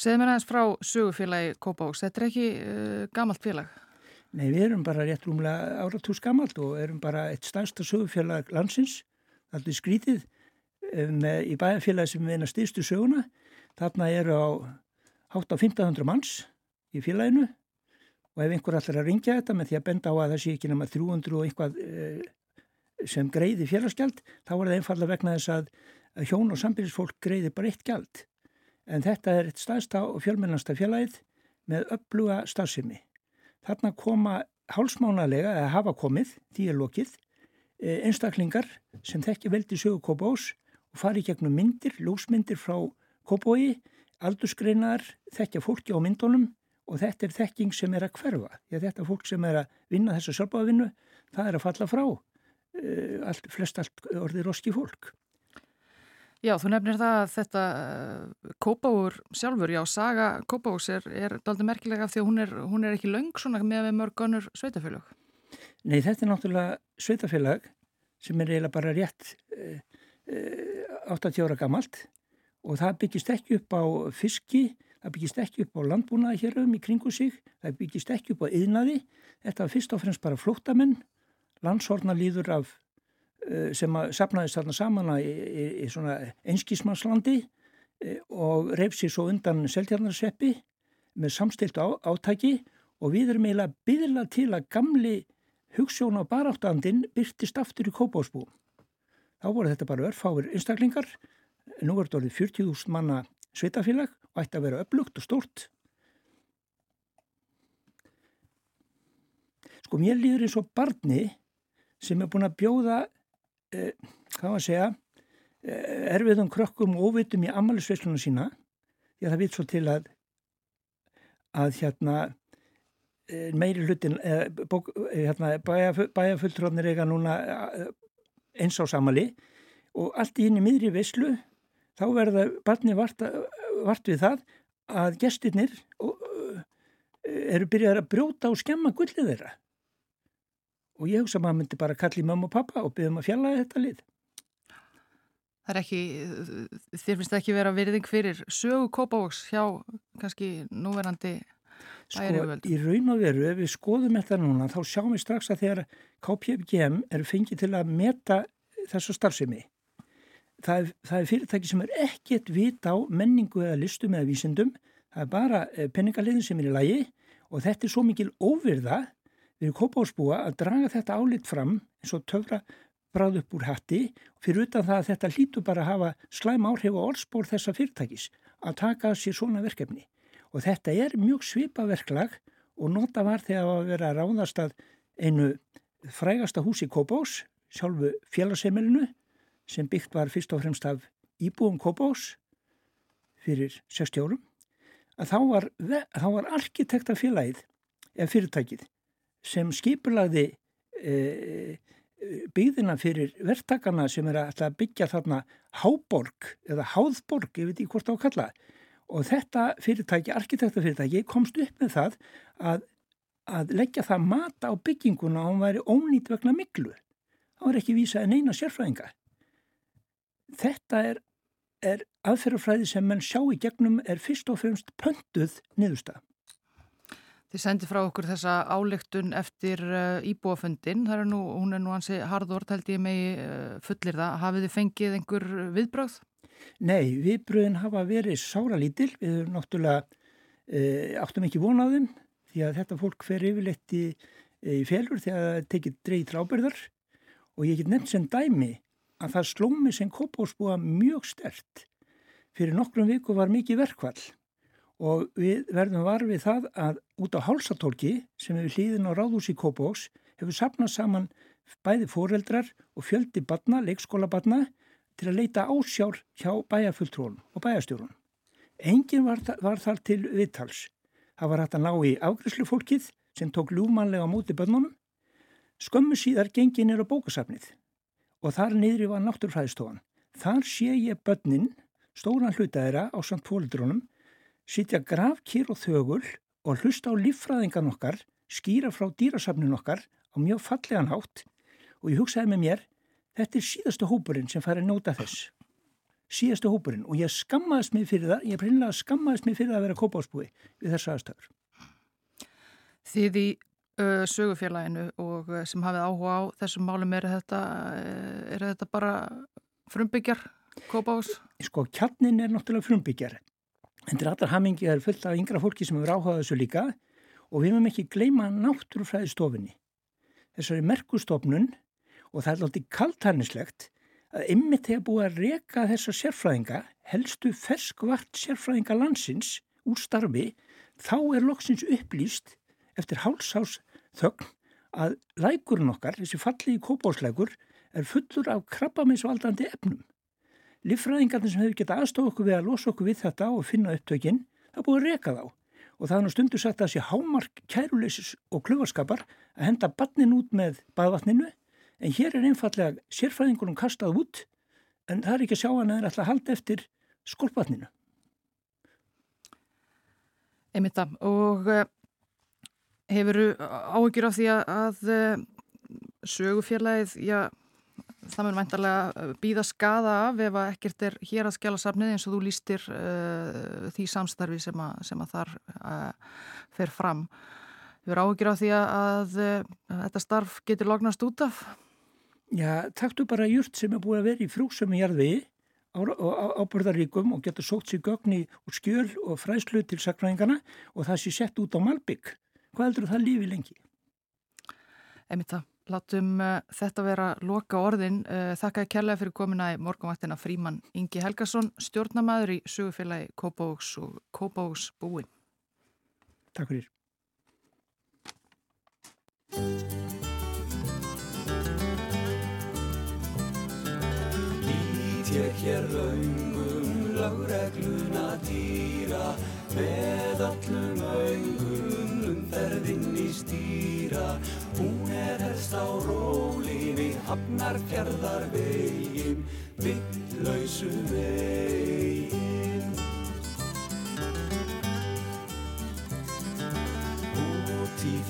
Speaker 2: Segð mér aðeins frá sögufélagi Kópáks, þetta er ekki uh, gamalt félag?
Speaker 4: Nei, við erum bara rétt rúmlega áratús gammalt og erum bara eitt stærsta sögufélag landsins, alltaf skrítið með, í bæjarfélagi sem við erum að styrstu söguna. Þarna eru á hátt á 1500 manns í félaginu og ef einhver allar að ringja þetta með því að benda á að það sé ekki nema 300 og einhvað eh, sem greiði félagsgjald, þá er það einfallega vegna þess að hjón og sambyrjusfólk greiði bara eitt gjald. En þetta er eitt staðsta og fjölmennasta félagið með uppluga stafsimi. Þarna koma hálsmánalega, eða hafa komið, því er lokið, eh, einstaklingar sem þekki veldi sögu Kópás og fari gegnum myndir, lúsmyndir frá Kópói, aldursgreinar, þekkja fólki á myndunum og þetta er þekking sem er að hverfa. Því að þetta fólk sem er að vinna þessa sjálfbáðvinnu, það er að falla frá. Eh, allt, flest allt orðið roski fólk.
Speaker 2: Já, þú nefnir það að þetta Kópáur sjálfur, já, saga Kópáus er, er daldi merkilega af því að hún er, hún er ekki laung svona með við mörg önnur sveitafélag.
Speaker 4: Nei, þetta er náttúrulega sveitafélag sem er eiginlega bara rétt eh, eh, 80 ára gamalt og það byggist ekki upp á fiski, það byggist ekki upp á landbúnaði hér um í kringu sig, það byggist ekki upp á yðnaði, þetta var fyrst og fremst bara flóttamenn, landshorna líður af Eh, sem að sapnaðist þarna saman í, í, í svona einskísmannslandi eh, og reyf sér svo undan seltjarnarsveppi með samstilt á, átæki og við erum eiginlega byggðila til að gamli hugssjón á baráttandin byrtist aftur í kópásbú. Þá voru þetta bara örfáir einstaklingar, nú er þetta orðið 40.000 manna sveitafélag og ætti að vera upplugt og stórt. Sko mér líður eins og barni sem er búin að bjóða eh, hvað var að segja, eh, erfiðum krökkum og óvitum í ammaliðsveislunum sína því að það vit svo til að að hérna eh, meiri hlutin eh, hérna, bæjafulltróðnir eiga núna eh, eins á samali og allt í henni miðri veislu þá verða barni vart, vart við það að gestirnir eru byrjað að brjóta og skemma gullið þeirra og ég hugsa að maður myndi bara kalli mamma og pappa og byggja um að fjalla þetta lið.
Speaker 2: Það er ekki, þér finnst það ekki vera virðing fyrir sögu kópavóks hjá kannski núverandi?
Speaker 4: Sko, í raun og veru, ef við skoðum þetta núna, þá sjáum við strax að þegar KPFGM er fengið til að meta þessu starfsemi. Það er, það er fyrirtæki sem er ekkert vit á menningu eða listum eða vísindum, það er bara eh, peningaliðin sem er í lagi og þetta er svo mikil óvirða við kópásbúa að draga þetta álit fram eins og töfra bráð upp úr hatti fyrir utan það að þetta hlýtu bara að hafa slæm áhrif og orðspór þessa fyrirtækis að taka sér svona verkefni. Og þetta er mjög svipaverklag og nota var þegar að vera ráðast að einu frægasta hús í Kópás, sjálfu félagseimilinu sem byggt var fyrst og fremst af íbúum Kópás fyrir 60 árum, að þá var, var arkitektafélagið eða fyrirtækið sem skipulaði e, byggðina fyrir verktakana sem er að byggja þarna háborg eða háðborg, ég veit ekki hvort á að kalla og þetta fyrirtæki, arkitektafyrirtæki komst upp með það að, að leggja það mata á bygginguna og hún væri ónýtt vegna miklu það var ekki vísa en eina sérfræðinga þetta er, er aðferðarfræði sem menn sjá í gegnum er fyrst og fremst pönduð niðurstað
Speaker 2: Þið sendi frá okkur þessa álegtun eftir uh, íbúafundin, það er nú, hún er nú hansi hardort held ég megi uh, fullir það. Hafið þið fengið einhver viðbröð?
Speaker 4: Nei, viðbröðin hafa verið sára lítil, við erum náttúrulega uh, áttum ekki vonaðum því að þetta fólk fer yfirleitt í, í felur þegar það tekið dreigð trábyrðar og ég get nefnt sem dæmi að það slómi sem kopásbúa mjög stert. Fyrir nokkrum viku var mikið verkvall og við verðum varfið það að út á hálsatólki sem hefur hlýðin á ráðhús í Kópós hefur sapnað saman bæði foreldrar og fjöldi batna, leikskólabatna til að leita ásjár hjá bæjarfulltrón og bæjarstjórun. Engin var, var þar til viðtals. Það var hægt að ná í afgriðslu fólkið sem tók ljúmanlega á móti bönnunum. Skömmu síðar gengin er á bókasafnið og þar niðri var náttúrfræðistofan. Þar sé ég bönnin, stóran hlutaðira á samt fóldrónum sitja gravkýr og þögul og hlusta á líffræðingan okkar, skýra frá dýrasafnin okkar á mjög fallegan hátt og ég hugsaði með mér, þetta er síðastu hópurinn sem fær að njóta þess. Síðastu hópurinn og ég skammaðist mig fyrir það, ég preinlega skammaðist mig fyrir það að vera kópásbúi við þessa aðstöður.
Speaker 2: Þið í sögufélaginu og uh, sem hafið áhuga á þessum málum er þetta, uh, er þetta bara frumbyggjar, kópás?
Speaker 4: Sko kjarnin er náttúrulega frumbyggjar. En er allar hamingi er fullt af yngra fólki sem hefur áhugað þessu líka. Og við mögum ekki gleyma náttúrufræði stofinni þessari merkustofnun og það er alltaf kaltarnislegt að ymmið þegar búið að reka þessa sérfræðinga helstu ferskvart sérfræðinga landsins úr starfi þá er loksins upplýst eftir hálsás þögn að lækurinn okkar, þessi fallið í kópáslækur, er fullur af krabbaminsvaldandi efnum. Liffræðingarnir sem hefur getað aðstofa okkur við að losa okkur við þetta og finna upptökinn, það búið að reka þá. Og það er nú stundu sagt að þessi hámark kæruleysis og kluvarskapar að henda barnin út með baðvatninu, en hér er einfallega sérfræðingunum kastað út, en það er ekki að sjá hann að það er alltaf að halda eftir skolpvatninu.
Speaker 2: Einmitt það og uh, hefur áhyggjur af því að, að uh, sögufélagið, já, það mun væntalega býða skada af ef ekkert er hér að skjala safnið eins og þú lístir uh, því samstarfi sem að, sem að þar fer fram. Hefur áhyggjur af því að, að þetta starf getur lognast út af?
Speaker 4: Já, takktu bara júrt sem er búið að vera í frúsum í jarðvegi ábyrðaríkum og getur sótt sér gögni og skjöl og fræslu til sakræðingana og það sé sett út á Malbygg. Hvað heldur það lífi lengi?
Speaker 2: Emið það. Látum uh, þetta vera loka orðin. Uh, þakkaði kærlega fyrir komina í morgunvaktina Fríman Ingi Helgason, stjórnamaður í sögufélagi Kópavóks og Kópavóks búin.
Speaker 4: Takk fyrir.
Speaker 5: ég hér laungum lögregluna dýra með allum augum stýra. Hún er helst á róli við hafnar fjörðar vegin við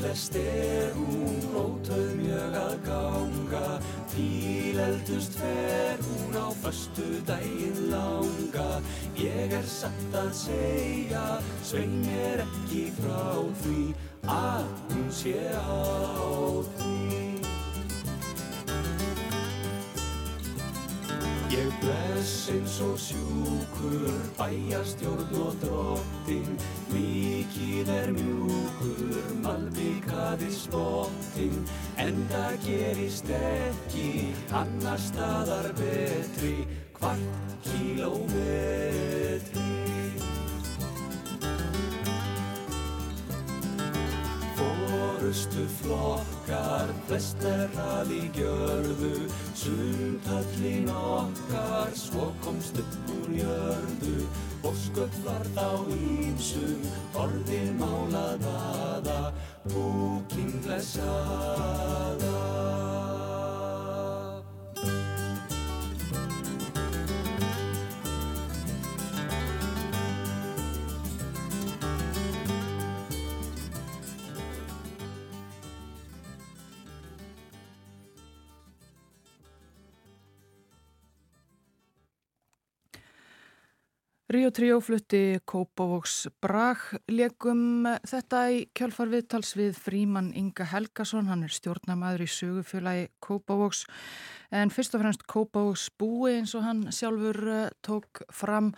Speaker 5: flest er hún rótöð mjög að ganga. Til eldust fer hún á förstu daginn langa. Ég er satt að segja, svein mér ekki frá því Að hún sé á því Bless eins og sjúkur, bæjastjórn og drottin Mikið er mjúkur, malbyggaði spottin En það gerist ekki, annar staðar betri Hvart kílómetri Fórustu flokkar, flest er að í gjörðu Sundhöllin okkar, svo komst upp úr jörðu. Og sköld var þá ímsum, orðin málaðaða Búkin blessaða
Speaker 2: Río Tríó flutti Kópavóks Braglegum þetta í kjálfar viðtals við Fríman Inga Helgason, hann er stjórnamaður í sögufélagi Kópavóks en fyrst og fremst Kópavóks búi eins og hann sjálfur uh, tók fram.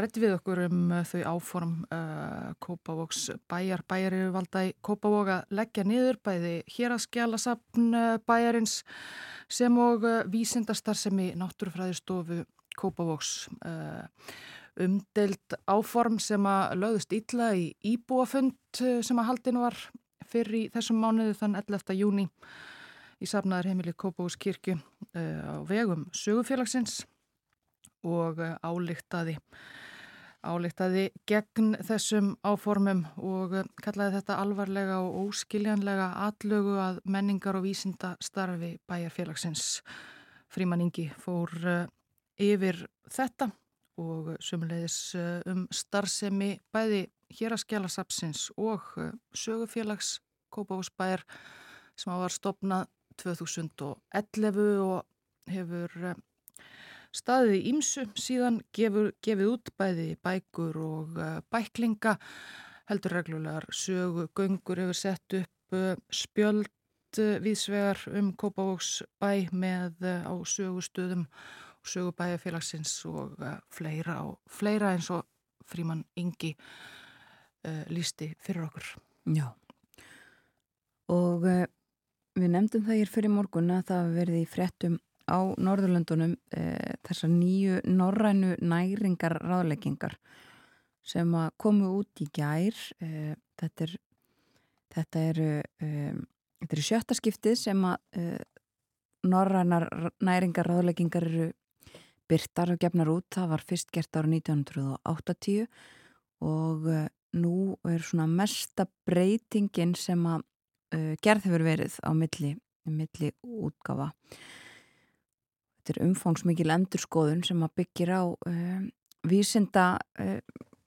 Speaker 2: Rætti við okkur um uh, þau áform uh, Kópavóks bæjar, bæjar eru valda í Kópavók að leggja niður bæði hér að skjala sapn bæjarins sem og vísindastar sem í náttúrufræðistofu Kópavóks umdelt áform sem að lögðust ítla í íbúafund eh, sem að haldin var fyrir í þessum mánuðu þann 11. júni í safnaður heimili Kópavús kirkju uh, á vegum sögufélagsins og uh, álíktaði álíktaði gegn þessum áformum og kallaði þetta alvarlega og óskiljanlega atlögu að menningar og vísinda starfi bæjarfélagsins. Fríman Ingi fór yfir þetta og sumulegis eh, um starfsemi bæði hér að skjala sapsins og eh, sögufélags Kópavúsbæjar sem var stopnað 2011 og hefur eh, staðið í Ímsu síðan gefur, gefið út bæði bækur og bæklinga heldur reglulegar sögu, göngur hefur sett upp spjöld viðsvegar um Kópavóks bæ með á sögustöðum og sögubæjafélagsins og uh, fleira, og fleira eins og fríman Ingi uh, lísti fyrir okkur.
Speaker 1: Já. Og uh, við nefndum það hér fyrir morgun að það verði fréttum á Norðurlöndunum uh, þessar nýju norrænu næringar ráðleggingar sem að komu út í gær. Þetta er þetta eru um, þetta er sjötta skiptið sem að norrænar næringar ráðleggingar eru byrtar og gefnar út. Það var fyrst gert ára 1980 og uh, nú er svona mesta breytingin sem að uh, gerð hefur verið á milli, milli útgafa. Þetta er umfangsmikil endurskoðun sem að byggir á uh, vísinda, uh,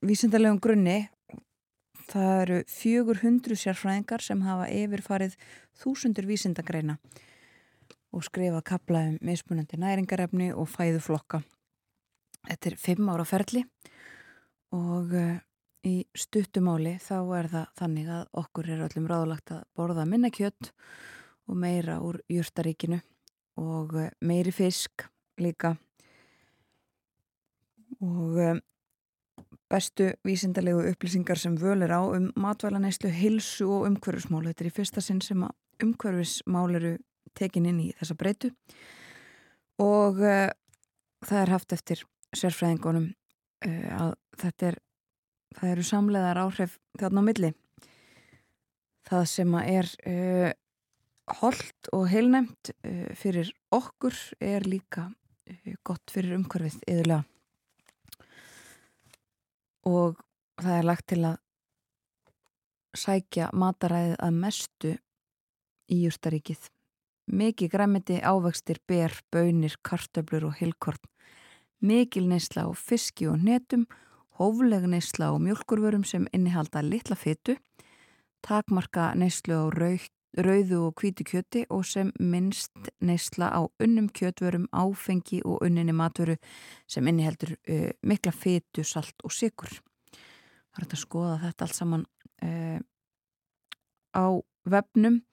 Speaker 1: vísindalegum grunni. Það eru 400 sérfræðingar sem hafa yfirfarið þúsundur vísindagreina og skrifa kapla um mismunandi næringarefni og fæðu flokka. Þetta er fimm ára ferli og uh, í stuttumáli þá er það þannig að okkur er öllum ráðlagt að borða minna kjött og meira úr júrtaríkinu og uh, meiri fisk líka og um, bestu vísindalegu upplýsingar sem völ er á um matvælaneyslu, hilsu og umhverfismál. Þetta er í fyrsta sinn sem að umhverfismál eru tekin inn í þessa breytu. Og uh, það er haft eftir sérfræðingunum uh, að þetta er það eru samleðar áhrif þarna á milli. Það sem að er uh, holdt og heilnæmt uh, fyrir okkur er líka gott fyrir umhverfið yðurlega og það er lagt til að sækja mataræðið að mestu í Jústaríkið mikið græmiti, ávextir, ber, bönir, kartöblur og hilkorn mikil neysla á fiski og netum hófleg neysla á mjölkurvörum sem innihalda litla fytu, takmarka neyslu á rauð, rauðu og hvítu kjöti og sem minnst neysla á unnum kjötvörum, áfengi og unninni matvöru sem inniheldur uh, mikla fytu, salt og sikur. Það er að skoða þetta allt saman uh, á vefnum.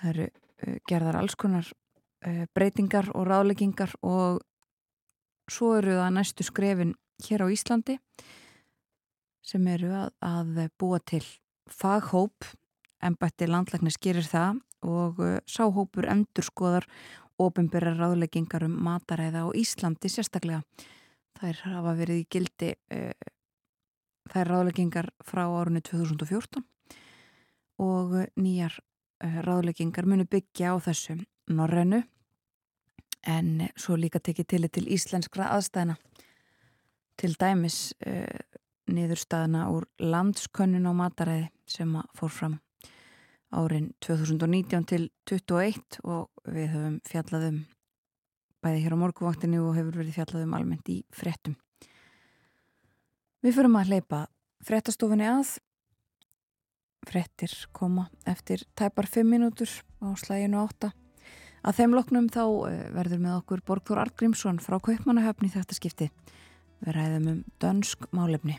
Speaker 1: Það eru gerðar alls konar breytingar og ráleggingar og svo eru það næstu skrefin hér á Íslandi sem eru að, að búa til faghóp en bætti landlæknis gerir það og uh, sáhópur endur skoðar ofinbyrra ráðleggingar um mataræða á Íslandi sérstaklega. Þær hafa verið í gildi uh, þær ráðleggingar frá árunni 2014 og nýjar ráðleggingar munu byggja á þessu norrennu en svo líka tekið til til íslenskra aðstæðina til dæmis uh, niðurstaðna úr landskönnun á mataræði sem fór fram árin 2019 til 2021 og við höfum fjallaðum bæði hér á morguvaktinu og hefur verið fjallaðum almennt í frettum. Við förum að hleypa frettastofunni að frettir koma eftir tæpar 5 mínútur á slæginu 8 að þeim loknum þá eh, verður með okkur Borgþór Artgrímsson frá Kaupmannahöfni þetta skipti Við ræðum um dönsk málefni.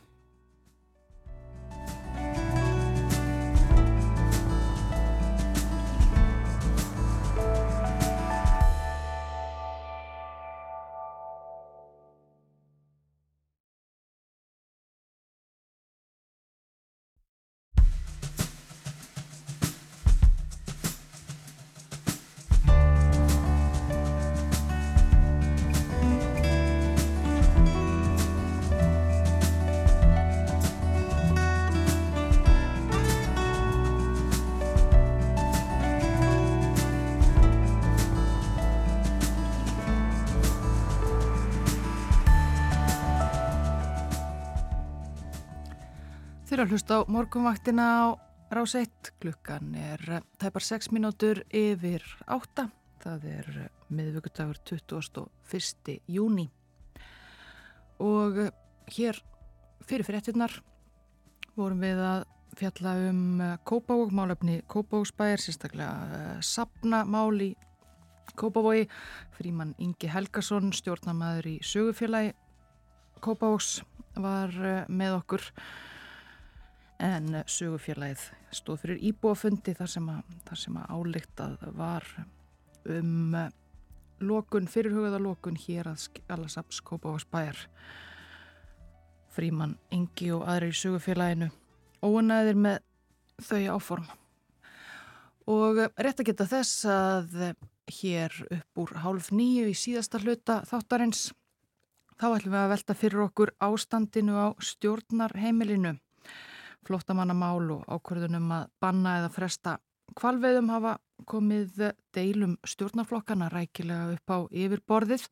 Speaker 2: Hlusta á morgunvaktina á rás 1. Klukkan er eh, tæpar 6 mínútur yfir 8. Það er eh, miðvöggudagur 21. júni. Og eh, hér fyrir fyrirtinnar vorum við að fjalla um Kópavók, málefni Kópavóksbæjar, sérstaklega sapnamál í Kópavói. Fríman Ingi Helgason, stjórnamaður í sögufélagi Kópavóks var með okkur en sögufélagið stóð fyrir íbúafundi þar sem að, að álíktað var um lokun, fyrirhugaða lokun hér að Skalasaps Kópavás bæjar Fríman Ingi og aðri í sögufélaginu óanæðir með þau áform. Og rétt að geta þess að hér upp úr hálf nýju í síðasta hluta þáttarins þá ætlum við að velta fyrir okkur ástandinu á stjórnarheimilinu flottamannamál og ákvörðunum að banna eða fresta kvalveðum hafa komið deilum stjórnarflokkana rækilega upp á yfirborðið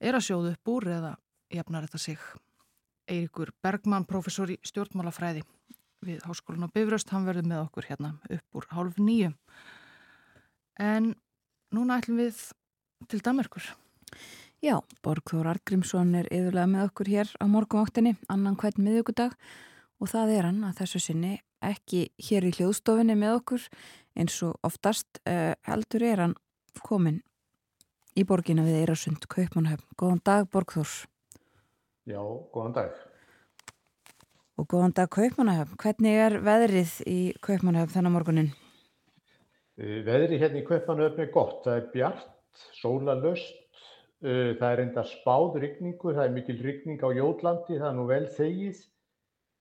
Speaker 2: er að sjóðu upp úr eða jafnar þetta sig. Eirikur Bergmann, professor í stjórnmálafræði við Háskólan á Bifröst, hann verður með okkur hérna upp úr hálf nýju. En núna ætlum við til Damerkur.
Speaker 1: Já, Borgþór Argrímsson er yfirlega með okkur hér á morgunvaktinni, annan hvern miðugudag og það er hann að þessu sinni ekki hér í hljóðstofinni með okkur eins og oftast uh, heldur er hann komin í borgina við Eirasund, Kaupmannhöfn. Góðan dag Borgþórs.
Speaker 6: Já, góðan dag.
Speaker 1: Og góðan dag Kaupmannhöfn. Hvernig er veðrið í Kaupmannhöfn þennan morgunin?
Speaker 6: Eh, veðrið hérna í Kaupmannhöfn er gott. Það er bjart, sólalöst, eh, það er enda spáð rigningu, það er mikil rigning á Jótlandi, það er nú vel þegið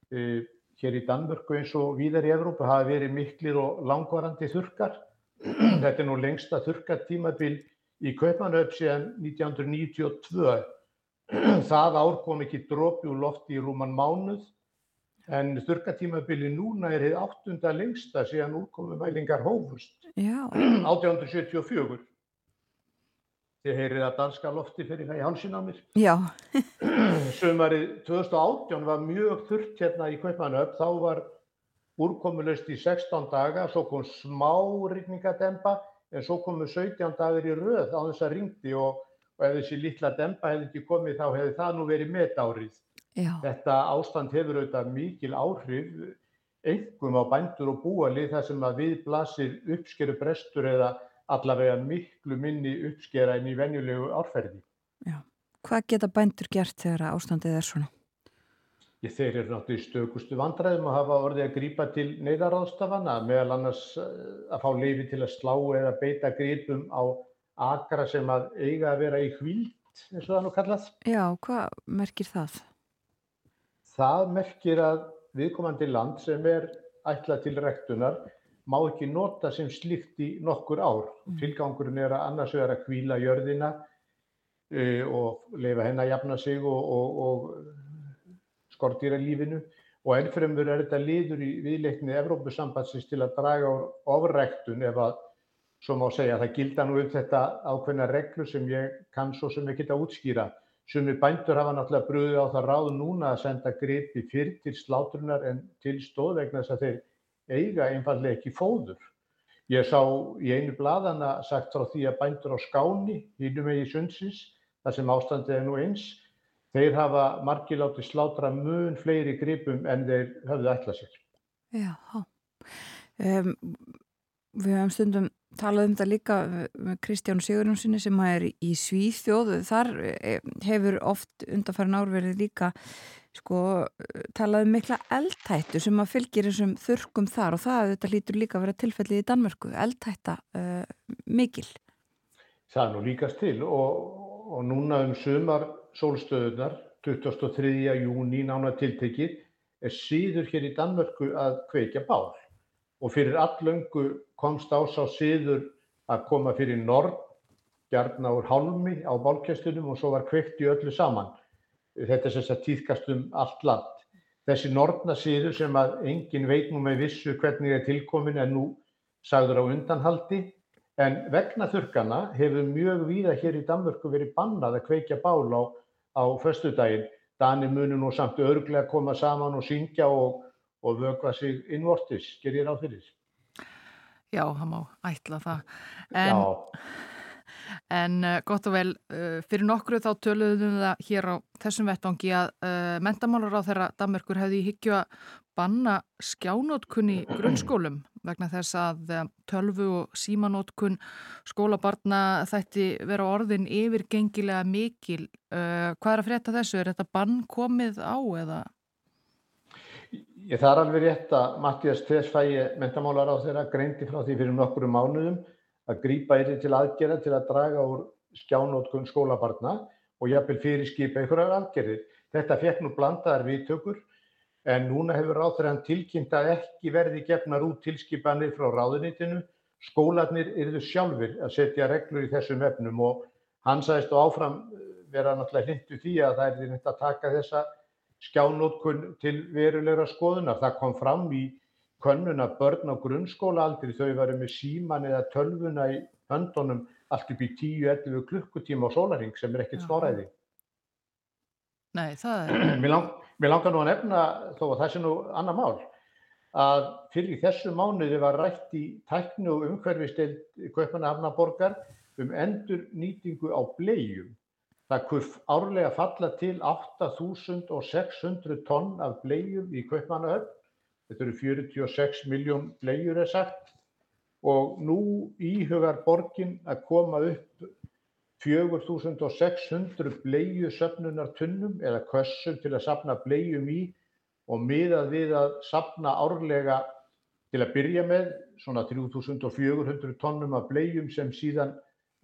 Speaker 6: hér í Danmörku eins og víðar í Evrópu hafa verið miklir og langvarandi þurkar. Þetta er nú lengsta þurkartímabil í Kaupanöf síðan 1992. Það ár kom ekki drópi úr lofti í rúman mánuð en þurkartímabili núna er hefð áttunda lengsta síðan úrkomumælingar hófust.
Speaker 1: Já.
Speaker 6: 1874. Þið heyrið að danska lofti fyrir það í hansin á mér.
Speaker 1: Já.
Speaker 6: Sumarið 2018 var mjög þurft hérna í Kaupanöf. Þá var úrkomulöst í 16 daga, svo kom smá rigningademba en svo komu 17 dagar í röð á þess að ringdi og, og ef þessi lilla demba hefði ekki komið þá hefði það nú verið metárið.
Speaker 1: Já.
Speaker 6: Þetta ástand hefur auðvitað mikil áhrif, einhverjum á bændur og búalið þar sem að við blasir uppskeru brestur eða allavega miklu minni uppskera en í venjulegu árferði.
Speaker 1: Já. Hvað geta bændur gert þegar ástandið er svona?
Speaker 6: Ég þeir eru náttúrulega í stökustu vandræðum að hafa orðið að grípa til neyðaráðstafana meðal annars að fá leifi til að slá eða beita gripum á akra sem að eiga að vera í hvíld eins og það nú kallast.
Speaker 1: Já, hvað merkir það?
Speaker 6: Það merkir að viðkomandi land sem er ætlað til rektunar má ekki nota sem slikt í nokkur ár. Tilgangurinn er að annars vera að kvíla jörðina uh, og leifa henn að jafna sig og, og, og skortýra lífinu og ennfremur er þetta liður í viðleikni Evrópusambatsins til að draga á ofræktun ef að, svo má segja, það gilda nú um þetta ákveðna reglu sem ég kann svo sem ég geta útskýra. Sumi bændur hafa náttúrulega bröðið á það ráð núna að senda gripi fyrr til slátrunar en til stóð vegna þess að þeir eiga einfallega ekki fóður. Ég sá í einu bladana sagt frá því að bændur á Skáni, hínum eigi sundsins, þar sem ástandið er nú eins, þeir hafa margir látið slátra mun fleiri gripum en þeir höfðu ætlað sér.
Speaker 1: Já, um, við hefum stundum talað um þetta líka með Kristján Sigurjónssoni sem er í Svíþjóð. Þar hefur oft undanfærin árverið líka sko, talað um mikla eldhættu sem að fylgir þessum þurkum þar og það þetta lítur líka að vera tilfellið í Danmörku. Eldhætta uh, mikil.
Speaker 6: Það er nú líkast til og, og núna um sumar sólstöðunar 23. júni nána tiltekið er síður hér í Danmörku að kveikja bál og fyrir allöngu komst ás á síður að koma fyrir norð, gjarna úr hálmi á bálkestunum og svo var kveikt í öllu saman. Þetta er þess að tíðkast um allt land. Þessi norðna síður sem að engin veit nú með vissu hvernig er tilkomin en nú sagður á undanhaldi en vegna þurkana hefur mjög víða hér í Danmörku verið bannað að kveikja bál á, á föstudaginn. Danir munu nú samt örglega koma saman og syngja og og vögva sig innvortis, ger ég ráð fyrir.
Speaker 2: Já, það má ætla það. En, en uh, gott og vel, uh, fyrir nokkru þá töluðum við það hér á þessum vettvangi að uh, mentamálar á þeirra Danmörkur hefði higgju að banna skjánótkunni grunnskólum vegna þess að tölvu og símanótkun skólabarna þætti vera orðin yfirgengilega mikil. Hvað er að frétta þessu? Er þetta bann komið á eða?
Speaker 6: Ég þar alveg rétt að Mattias Tesfægi mentamálar á þeirra greindi frá því fyrir nokkru mánuðum að grípa yfir til aðgerða til að draga úr skjánótkun skólabarna og jafnvel fyrirskipa einhverjar aðgerðir. Þetta fekk nú blandaðar viðtökur en núna hefur ráþurann tilkynnt að ekki verði gefnar út tilskipanir frá ráðunitinu. Skólanir yrðu sjálfur að setja reglur í þessum efnum og hann sagðist og áfram vera náttúrulega hlindu því að það er þetta að taka þessa skjánótkun til verulegra skoðunar. Það kom fram í könnun að börn á grunnskólaaldri þau varu með síman eða tölvuna í höndunum allt upp í 10-11 klukkutíma á sólaring sem er ekkert
Speaker 2: Já.
Speaker 6: smáræði.
Speaker 2: Nei, það er,
Speaker 6: Mér, lang, mér langar nú að nefna, þó að það sé nú annar mál, að fyrir þessu mánuði var rætt í tækni og umhverfisteild Kaupmannahafnaborgar um endur nýtingu á bleium. Það kurf árlega falla til 8600 tonn af bleium í Kaupmannahöfn. Þetta eru 46 miljón bleiur er sagt og nú íhugar borgin að koma upp 4600 bleiu söfnunartunnum eða kössum til að sapna bleium í og miðað við að sapna árlega til að byrja með svona 3400 tonnum af bleium sem síðan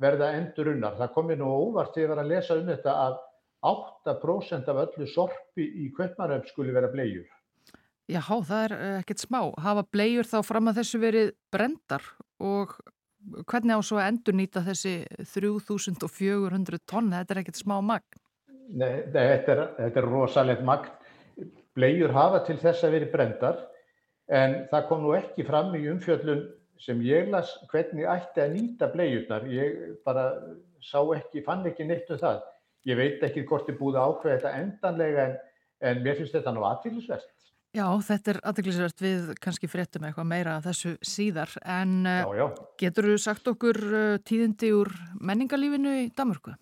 Speaker 6: verða endurunnar. Það kom mér nú óvart þegar að lesa um þetta að 8% af öllu sorpi í Kaupmannahöfn skuli vera bleiur.
Speaker 2: Já, það er eh, ekkert smá. Hafa bleiur þá fram að þessu verið brendar og hvernig á svo að endur nýta þessi 3400 tonna, þetta er ekkert smá magn.
Speaker 6: Nei, þetta er, þetta er rosalegt magn. Bleiur hafa til þess að verið brendar en það kom nú ekki fram í umfjöllun sem ég las hvernig ætti að nýta bleiurnar. Ég bara sá ekki, fann ekki neitt um það. Ég veit ekki hvort búið að ákveða þetta endanlega en, en mér finnst þetta nú aðfélisvert.
Speaker 2: Já, þetta er aðdeglisvert við kannski fréttum eitthvað meira þessu síðar en
Speaker 6: Já,
Speaker 2: já.
Speaker 6: já.
Speaker 2: getur þú sagt okkur eh, tíðindi úr menningarlífinu í Danmörku?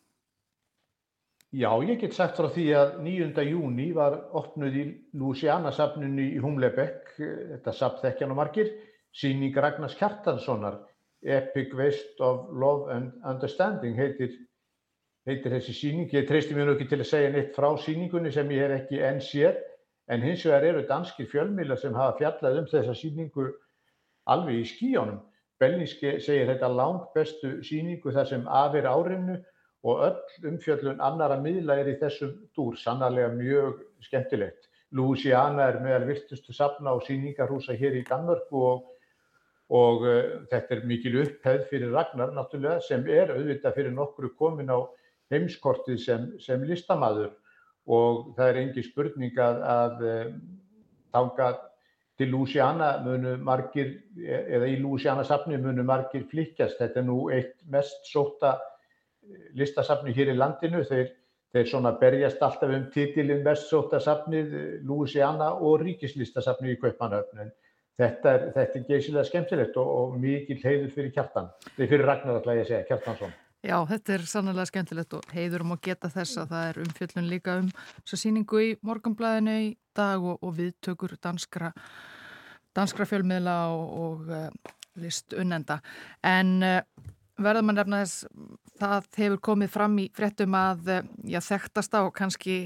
Speaker 6: Já, ég get sagt frá því að 9. júni var opnuð í Louisiana-safninu í Humlebekk, þetta safn þekkjan og margir, síning Ragnars Kjartanssonar, Epic Waste of Love and Understanding heitir, heitir þessi síning. Ég treysti mér nú ekki til að segja neitt frá síningunni sem ég hef ekki enn séð, en hins vegar eru danskir fjölmiðlar sem hafa fjallað um þessa síningu alveg í skíjónum. Bellinski segir þetta langt bestu síningu þar sem af er árinu og öll umfjöllun annara miðla er í þessum dúr, sannarlega mjög skemmtilegt. Louisiana er meðal virtustu safna og síningarhúsa hér í Danmörku og, og uh, þetta er mikil upphefð fyrir Ragnar náttúrulega sem er auðvitað fyrir nokkru komin á heimskortið sem, sem listamaður og það er engi spurning að, að um, þangað til Louisiana munu margir, eða í Louisiana safni munu margir flykkjast. Þetta er nú eitt mest sóta listasafni hér í landinu. Þeir, þeir svona berjast alltaf um titilin mest sóta safnið Louisiana og ríkislistasafni í Kaupmannahöfn. En þetta er, þetta er geysilega skemmtilegt og, og mikil heiður fyrir kjartan. Þeir fyrir Ragnar ætla ég að segja, Kjartansson.
Speaker 2: Já, þetta er sannlega skemmtilegt og heiður um að geta þess að það er umfjöllun líka um svo síningu í morgunblæðinu í dag og, og viðtökur danskra, danskra fjölmiðla og, og uh, list unnenda. En uh, verður maður nefna þess, það hefur komið fram í fréttum að uh, já, þekktasta og kannski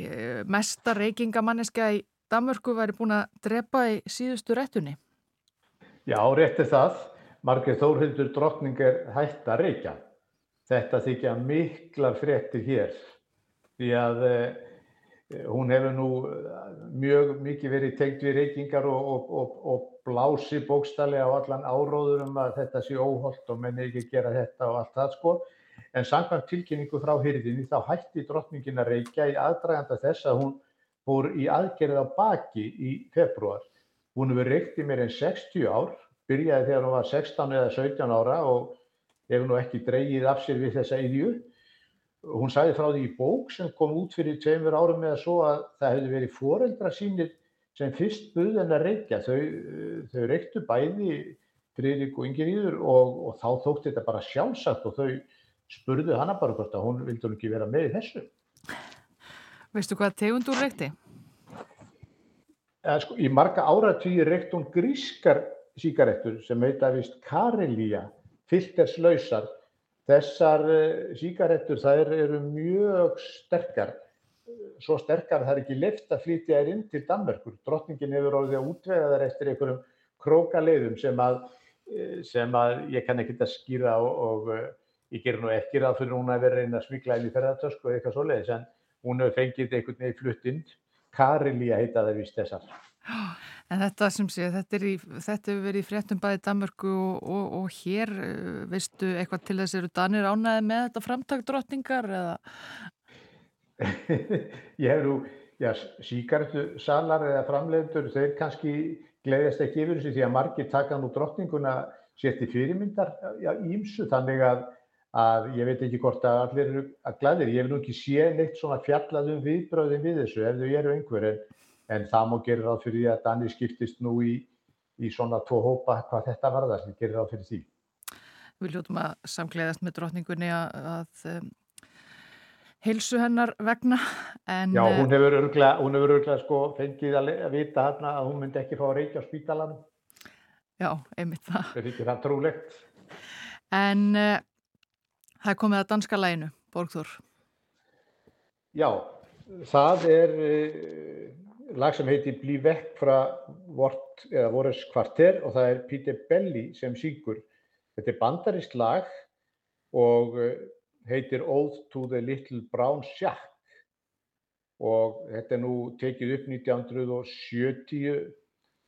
Speaker 2: mesta reykingamanniska í Danmörku væri búin að drepa í síðustu réttunni.
Speaker 6: Já, rétt er það. Margrið Þórhildur drottning er hætt að reykja. Þetta þykja miklar fréttir hér því að eh, hún hefur nú mjög mikið verið tengt við reykingar og, og, og, og blási bókstallega á allan áróður um að þetta sé óholt og menn ekki gera þetta og allt það sko. En samkvæmt tilkynningu frá hyrðinni þá hætti drottningin að reykja í aðdraganda þess að hún fór í aðgerð á baki í februar. Hún hefur reykt í meir en 60 ár, byrjaði þegar hún var 16 eða 17 ára og hefur nú ekki dreigið af sér við þessa yðju. Hún sagði frá því í bók sem kom út fyrir tveimur árum eða svo að það hefði verið foreldra sínir sem fyrst buðan að reykja. Þau, þau reyktu bæði Friðrik og Ingeríður og, og þá þótti þetta bara sjálfsagt og þau spurðu hana bara hvort að hún vildi hún ekki vera með í þessu.
Speaker 2: Veistu hvað tegundur reykti?
Speaker 6: Eða, sko, í marga áratvíi reykt hún grískar síkarettur sem heita vist Karelía, filterslausar. Þessar uh, síkarettur þær eru mjög sterkar svo sterkar að það er ekki leift að flytja þær inn til Danmerkur. Drottningin hefur orðið að útvega þær eftir einhverjum krókaleiðum sem að, eh, sem að ég kann ekki að skýra og, og eh, ég ger nú ekki ráð fyrir hún að vera einn að smikla inn í ferðartösku eða eitthvað svoleiðis en hún hefur fengið einhvern veginn fluttinn. Karilía heita það vist þessar.
Speaker 2: En þetta sem sé, þetta, hefur verið í fréttum bæði Danmörku og, og, og hér, eh, veistu eitthvað til þess eru Danir ánaði með þetta framtakdrottningar eða?
Speaker 6: Ég hef nú, já, síkartu salar eða framleiður, þeir kannski gleiðast ekki yfir þessu því að margir taka nú drottninguna sér til fyrirmyndar já, ímsu þannig að, að ég veit ekki hvort að allir eru að glæðir. Ég hef nú ekki séð neitt svona fjallaðum viðbröðin við þessu ef þau eru einhver en það má gera ráð fyrir því að Danir skiptist nú í, í svona tvo hópa hvað þetta varðar, það gerir ráð fyrir því.
Speaker 2: Við ljótum að samkleiðast með drotningunni að, að um, heilsu hennar vegna. En,
Speaker 6: Já, hún hefur örgulega sko fengið að, vita hérna að hún myndi ekki fá að reykja á spítalanum.
Speaker 2: Já, einmitt það.
Speaker 6: Það er ekki það trúlegt.
Speaker 2: En uh, það er komið að danska læginu, Borgþór.
Speaker 6: Já, það er... Uh, lag sem heitir Blí vekk frá Vort eða Vores kvarter og það er Peter Belli sem syngur. Þetta er bandarist lag og eh, heitir Oath to the Little Brown Shack og þetta er nú tekið upp 1970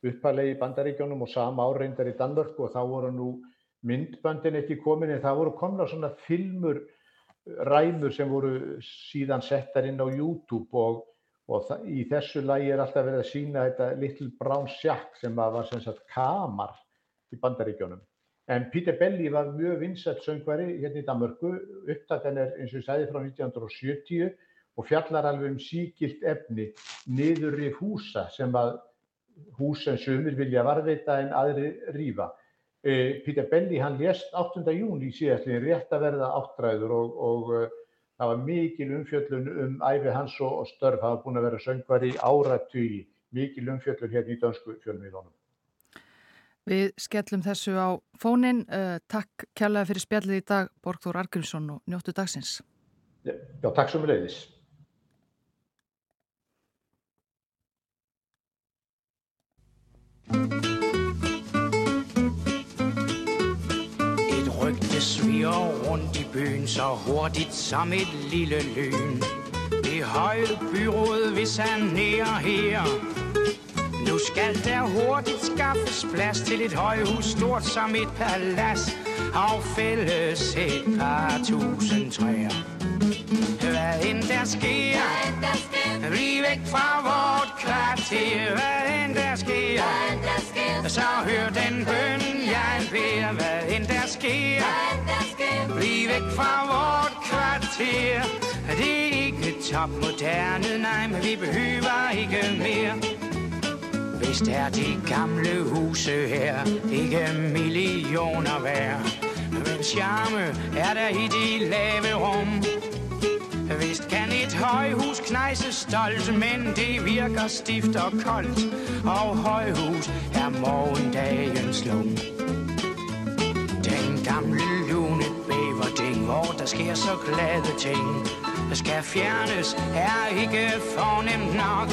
Speaker 6: upphæðlega í bandaríkjónum og sama áreindar í Danmörk og þá voru nú myndböndin ekki komin en það voru komna svona filmur ræmur sem voru síðan settar inn á YouTube og og í þessu lagi er alltaf verið að sína þetta Little Brown Shack sem var sem sagt kamar í bandaríkjónum. En Peter Belli var mjög vinsett söngvari hérna í Danmörku, upptakkan er eins og ég sagði frá 1970 og fjallar alveg um síkilt efni niðurrif húsa sem að hús sem sumir vilja varveita en aðri rýfa. Eh, Peter Belli hann lést 8. júni síðastlega rétt að verða áttræður og, og Það var mikil umfjöllun um æfi hans og störf. Það var búin að vera söngvar í áratugi. Mikil umfjöllun hérna í dönsku fjölmiðlunum.
Speaker 2: Við skellum þessu á fónin. Uh, takk kærlega fyrir spjallið í dag, Borgþór Argrímsson og njóttu dagsins.
Speaker 6: Já, já takk svo mjög leiðis.
Speaker 7: Sviger rundt i byen så hurtigt som et lille lyn. Det høje byråd vil sanere her. Nu skal der hurtigt skaffes plads til et højhus stort som et palads. Og fælles et par tusind træer. Hvad end der sker, bliv væk fra vort kvarter. Hvad end der sker, så hør den bøn, jeg beder. Hvad end der sker, bliv væk fra vort kvarter. Det er ikke topmoderne, nej, men vi behøver ikke mere. Hvis er de gamle huse her ikke millioner værd. Men charme er der i de lave rum. Vist kan et højhus knejse stolt, men det virker stift og koldt. Og højhus er morgendagens lum. Den gamle lune hvor der sker så glade ting. Der skal fjernes, er ikke fornemt nok.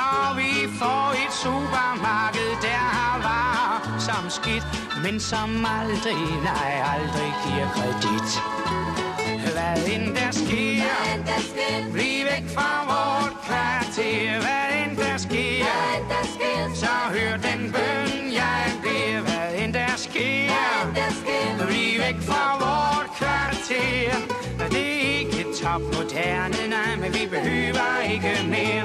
Speaker 7: Og vi får et supermarked, der har varer som skidt, men som aldrig, nej, aldrig giver kredit. Hvad end der sker, bliv væk fra vort kvarter. Gerne, nej, men vi behøver ikke mere.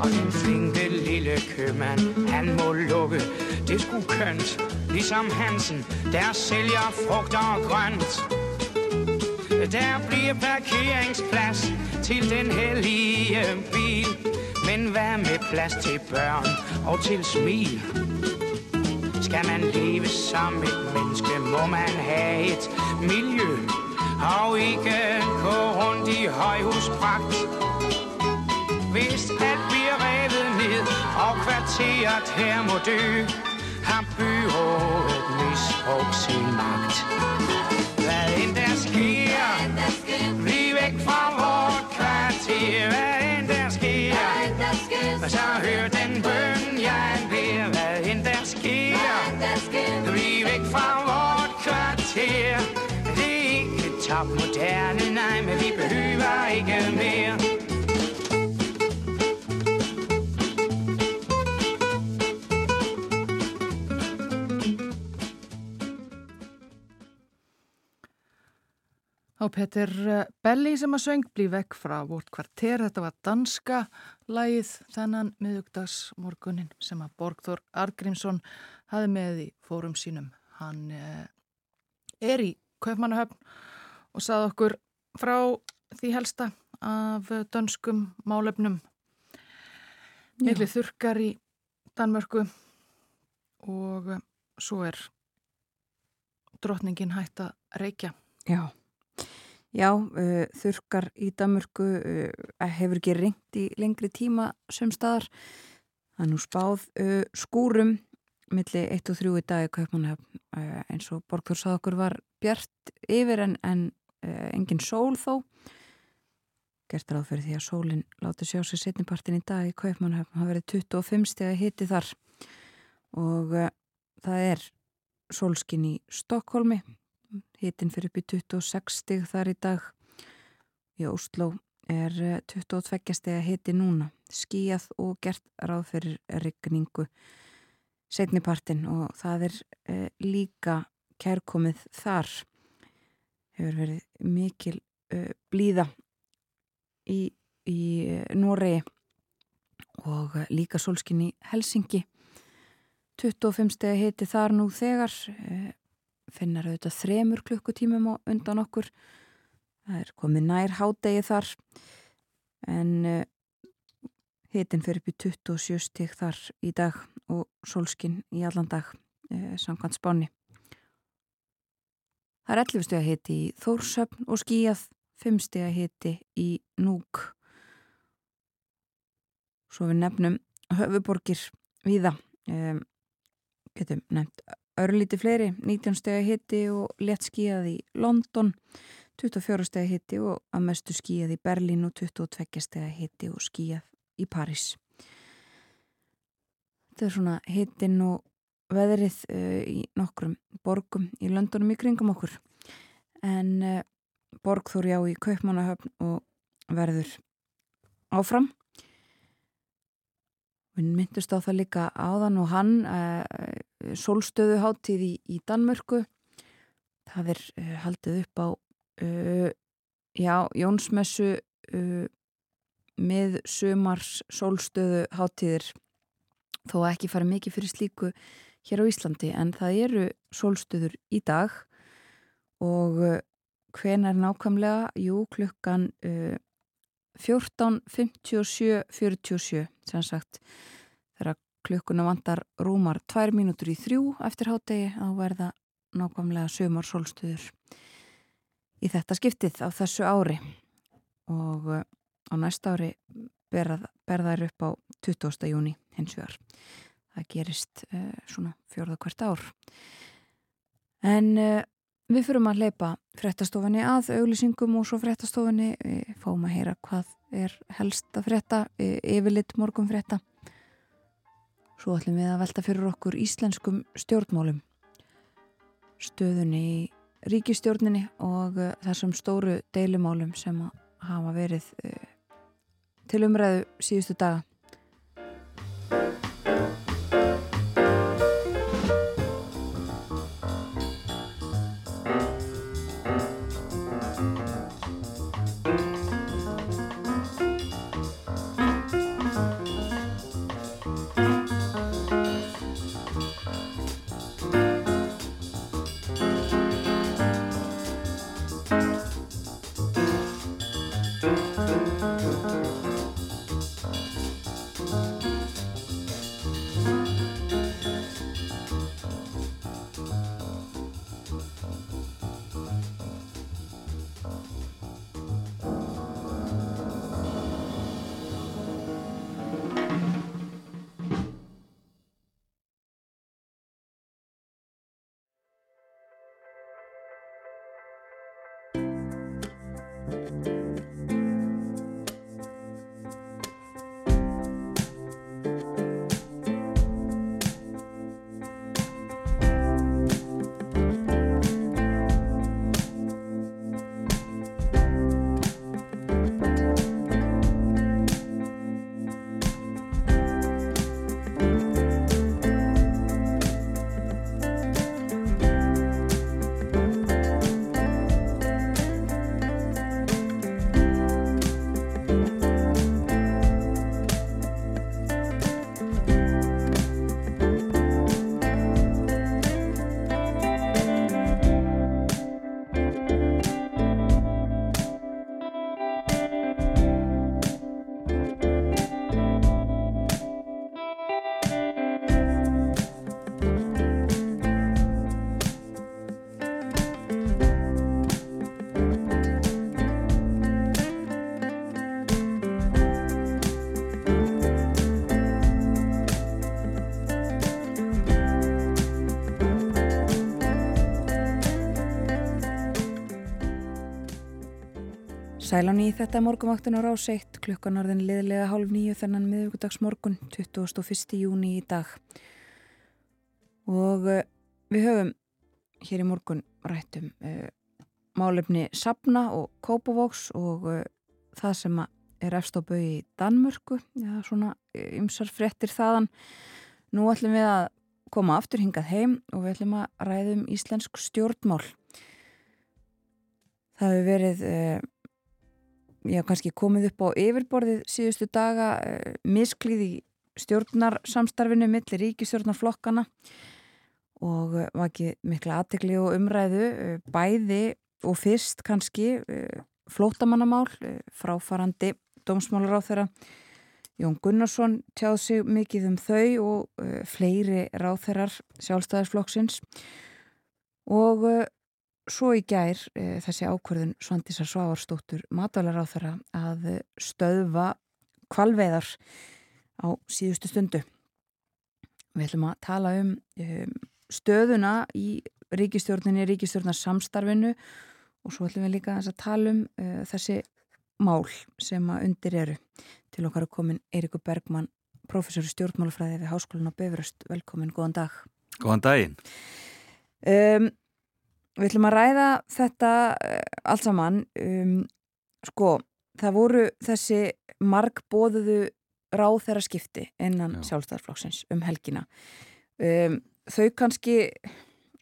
Speaker 7: Og den flinke lille købmand, han må lukke, det skulle kønt. Ligesom Hansen, der sælger frugt og grønt. Der bliver parkeringsplads til den hellige bil. Men hvad med plads til børn og til smil? Skal man leve som et menneske, må man have et miljø. Og ikke gå rundt i højhuspragt Hvis alt bliver revet ned Og kvarteret her må dø Har byrådet misbrugt sin magt. Hvad end der sker Bliv væk fra vort kvarter. Hvad end der sker Og så hør den bøn jeg beder. Hvad end der sker Bliv væk fra ikke topmoderne, nej, men vi behøver ikke mere.
Speaker 2: Á Petter eh, Belli sem að söng blí vekk frá vort kvarter. Þetta var danska lægið þennan miðugdagsmorgunin sem að Borgþór Argrímsson hafi með í fórum sínum. Hann eh, er í Kaupmannahöfn og sað okkur frá því helsta af dönskum málefnum. Mikli þurkar í Danmörku og eh, svo er drotningin hægt að reykja.
Speaker 1: Já. Já, uh, þurkar í Danmörku uh, hefur ekki ringt í lengri tíma sem staðar. Það er nú spáð uh, skúrum milli 1 og 3 í dag í Kaupmannhöfn uh, eins og Borgþór sað okkur var bjart yfir en, en engin sól þó. Gert ráð fyrir því að sólinn láti sjá sig setnipartin í dag í Kaupmannhöfn. Það verið 25 steg að hiti þar og uh, það er sólskinn í Stokkólmi Hittin fyrir upp í 26 stig þar í dag. Í Ósló er 22 eh, steg að hitti núna. Skíjað og gert ráð fyrir regningu setnipartin og það er eh, líka kærkomið þar. Hefur verið mikil eh, blíða í, í Noregi og líka solskinn í Helsingi. 25 steg að hitti þar nú þegar finnar auðvitað þremur klukkutímum undan okkur það er komið nær hádegi þar en uh, hitin fyrir upp í 27 stík þar í dag og solskin í allan dag uh, samkvæmt spáni það er 11 stík að hiti í Þórsöfn og skíjað 5 stík að hiti í Núk. Svo við nefnum höfuborgir viða um, getum nefnt Örlíti fleiri, 19 stegi hitti og létt skíjað í London, 24 stegi hitti og að mestu skíjað í Berlín og 22 stegi hitti og skíjað í París. Þetta er svona hittin og veðrið uh, í nokkrum borgum í Londonum í kringum okkur. En uh, borgþór já í Kaupmannahöfn og verður áfram. Við myndust á það líka áðan og hann eh, solstöðuháttíð í, í Danmörku. Það er haldið upp á já, Jónsmessu með sumars solstöðuháttíðir þó ekki fara mikið fyrir slíku hér á Íslandi en það eru solstöður í dag og hven er nákvæmlega? Jú, klukkan 14.57.47 sem sagt þegar klukkuna vantar rúmar tvær mínútur í þrjú eftir hátegi þá verða nákvæmlega sömur sólstuður í þetta skiptið á þessu ári og eh, á næsta ári berðar upp á 20. júni hins vegar það gerist uh, svona fjörða hvert ár en uh, Við fyrum að leipa frettastofinni að auglýsingum og svo frettastofinni við fáum að heyra hvað er helst að fretta, yfirlitt morgum fretta. Svo ætlum við að velta fyrir okkur íslenskum stjórnmálum, stöðunni í ríkistjórninni og eh, þessum stóru deilumálum sem hafa verið til umræðu síðustu daga. Sælan í þetta morgumaktun á ráseitt klukkan orðin liðlega hálf nýju þennan miðugudagsmorgun 21. júni í dag. Og uh, við höfum hér í morgun rættum uh, málefni Sapna og Kópavóks og uh, það sem er efst á bau í Danmörku. Já, svona ymsar frettir þaðan. Nú ætlum við að koma aftur hingað heim og við ætlum að ræðum íslensk stjórnmál. Það hefur verið já, kannski komið upp á yfirborðið síðustu daga uh, misklið í stjórnarsamstarfinu millir ríkistjórnarflokkana og uh, var ekki mikla aðtegli og umræðu uh, bæði og fyrst kannski flótamannamál fráfarandi dómsmálar á þeirra Jón Gunnarsson tjáð sig mikið um þau og fleiri ráþeirar sjálfstæðisflokksins og svo í gær e, þessi ákverðun Svandísar Sváarstóttur matalar á þeirra að stöðva kvalveðar á síðustu stundu. Við ætlum að tala um e, stöðuna í ríkistjórninni, ríkistjórnarsamstarfinu og svo ætlum við líka að tala um e, þessi mál sem að undir eru. Til okkar er komin Eirikur Bergman, professor í stjórnmálafræði við Háskólan á Befuröst. Velkomin, góðan dag.
Speaker 8: Góðan daginn.
Speaker 1: Um, Við ætlum að ræða þetta uh, allt saman. Um, sko, það voru þessi margbóðuðu ráð þeirra skipti innan sjálfstæðarflokksins um helgina. Um, þau kannski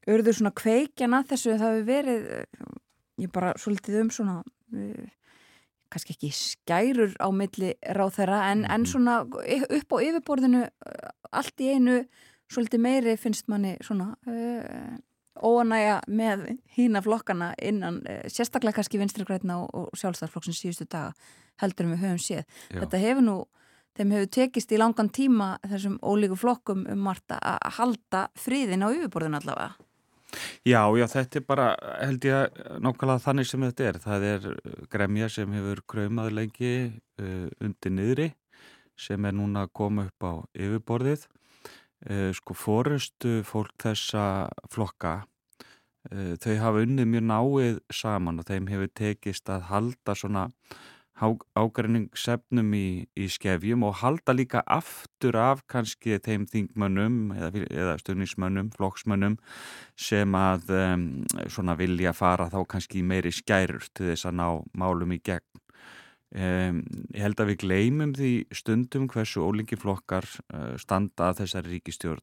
Speaker 1: örðu svona kveikjana þessu það hefur verið, uh, ég bara svolítið um svona, uh, kannski ekki skærur á milli ráð þeirra en, en mhm. svona upp á yfirborðinu allt í einu svolítið meiri finnst manni svona... Uh, óanægja með hína flokkana innan, eh, sérstaklega kannski vinstrigrætina og, og sjálfstæðarflokksins síðustu daga heldur en við höfum séð. Já. Þetta hefur nú, þeim hefur tekist í langan tíma þessum ólíku flokkum um Marta að halda friðin á yfirborðin allavega.
Speaker 8: Já, já, þetta er bara, held ég, nákvæmlega þannig sem þetta er. Það er gremja sem hefur kröymað lengi uh, undir niðri sem er núna að koma upp á yfirborðið Eh, sko fórustu fólk þessa flokka eh, þau hafa unnið mjög náið saman og þeim hefur tekist að halda svona ágræningssefnum í, í skefjum og halda líka aftur af kannski þeim þingmönnum eða, eða stöðnismönnum, flokksmönnum sem að um, svona vilja fara þá kannski meiri skærur til þess að ná málum í gegn Um, ég held að við gleymum því stundum hversu ólingi flokkar uh, standa að þessari ríkistjórn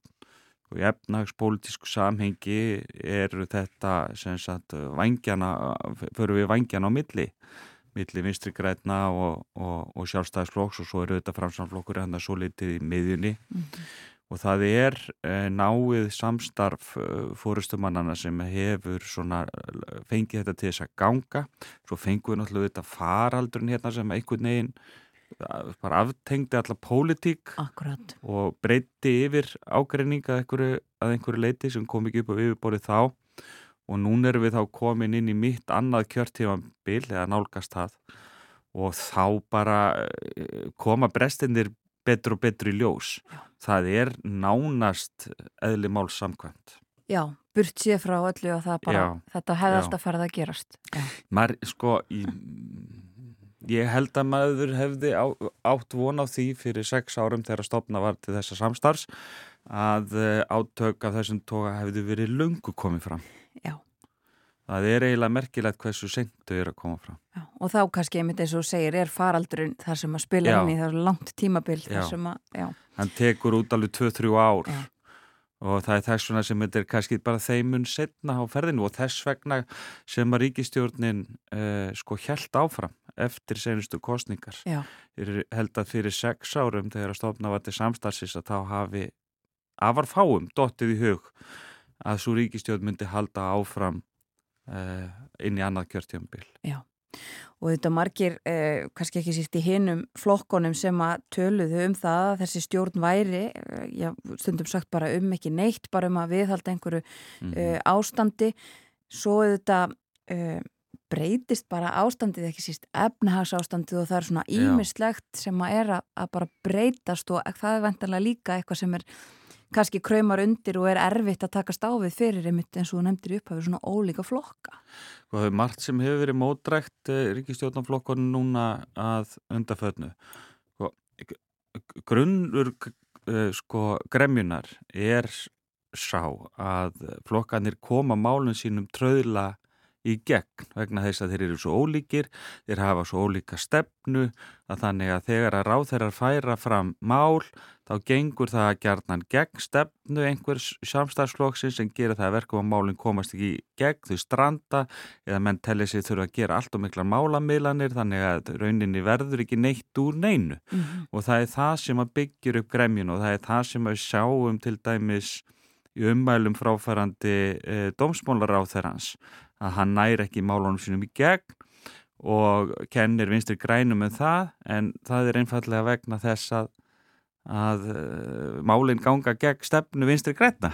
Speaker 8: og í efnagspolítisku samhengi eru þetta sem sagt vangjana, förum við vangjana á milli, milli vinstri græna og, og, og sjálfstæðisflokks og svo eru þetta framsamflokkur en það er svo litið í miðjunni. Mm -hmm og það er eh, náið samstarf eh, fórustumannana sem hefur svona, eh, fengið þetta til þess að ganga. Svo fengið við náttúrulega þetta faraldurinn hérna sem einhvern veginn bara aftengdi allar pólitík
Speaker 1: Akkurat.
Speaker 8: og breytti yfir ágreininga að að einhverju leiti sem kom ekki upp á yfirborið þá. Og núna erum við þá komin inn í mitt annað kjörtífambil eða nálgast það. Og þá bara koma brestinir betur og betur í ljós. Já. Það er nánast eðli mál samkvæmt.
Speaker 1: Já, burt sér frá öllu og það bara, já, þetta hefði alltaf farið að gerast.
Speaker 8: Mar, sko, í, ég held að maður hefði á, átt von á því fyrir sex árum þegar stopna var til þessa samstarfs að eh, átök af þessum toga hefði verið lungu komið fram.
Speaker 1: Já.
Speaker 8: Það er eiginlega merkilegt hversu sentu er að koma fram.
Speaker 1: Já, og þá kannski, ég myndi eins og segir, er faraldurinn þar sem að spila inn í það langt tímabild þar sem að, já.
Speaker 8: Hann tekur út alveg 2-3 ár já. og það er þess vegna sem þetta er kannski bara þeimun setna á ferðinu og þess vegna sem að ríkistjórnin eh, sko held áfram eftir senustu kostningar.
Speaker 1: Já.
Speaker 8: Ég held að fyrir 6 árum þegar að stofna var til samstarfsis að þá hafi afar fáum dottið í hug að svo ríkistjórn myndi halda áfram inn í annað kjörtjömbil.
Speaker 1: Já, og þetta margir uh, kannski ekki sýrt í hinnum flokkonum sem að töluðu um það að þessi stjórn væri, uh, já, stundum sagt bara um ekki neitt, bara um að viðhalda einhverju mm -hmm. ástandi, svo þetta breytist bara ástandið, ekki síst efnahagsástandið og það er svona ímislegt sem að er að, að bara breytast og það er vendanlega líka eitthvað sem er kannski kraumar undir og er erfitt að taka stáfið fyrir einmitt eins og nefndir upp hafi svona ólíka flokka.
Speaker 8: Og það er margt sem hefur verið mótrækt eh, ríkistjórnarflokkurinn núna að undaföðnu. Sko, grunnur eh, sko, gremjunar er sá að flokkanir koma málun sínum tröðla í gegn vegna þess að þeir eru svo ólíkir, þeir hafa svo ólíka stefnu að þannig að þegar að ráð þeirra færa fram mál þá gengur það að gerðnan gegn stefnu einhvers samstagsflokksins sem gera það að verka að málinn komast ekki gegn, þau stranda eða menn telli sig þurfa að gera allt og mikla málamiðlanir þannig að rauninni verður ekki neitt úr neinu mm -hmm. og það er það sem að byggjur upp gremjun og það er það sem að sjáum til dæmis í ummælum fráfærandi e, dómsmólar á þeirrans að hann næri ekki málunum sínum í gegn og kennir vinstri grænum með það en það er einfallega vegna þess að, að uh, málinn ganga gegn stefnu vinstri græna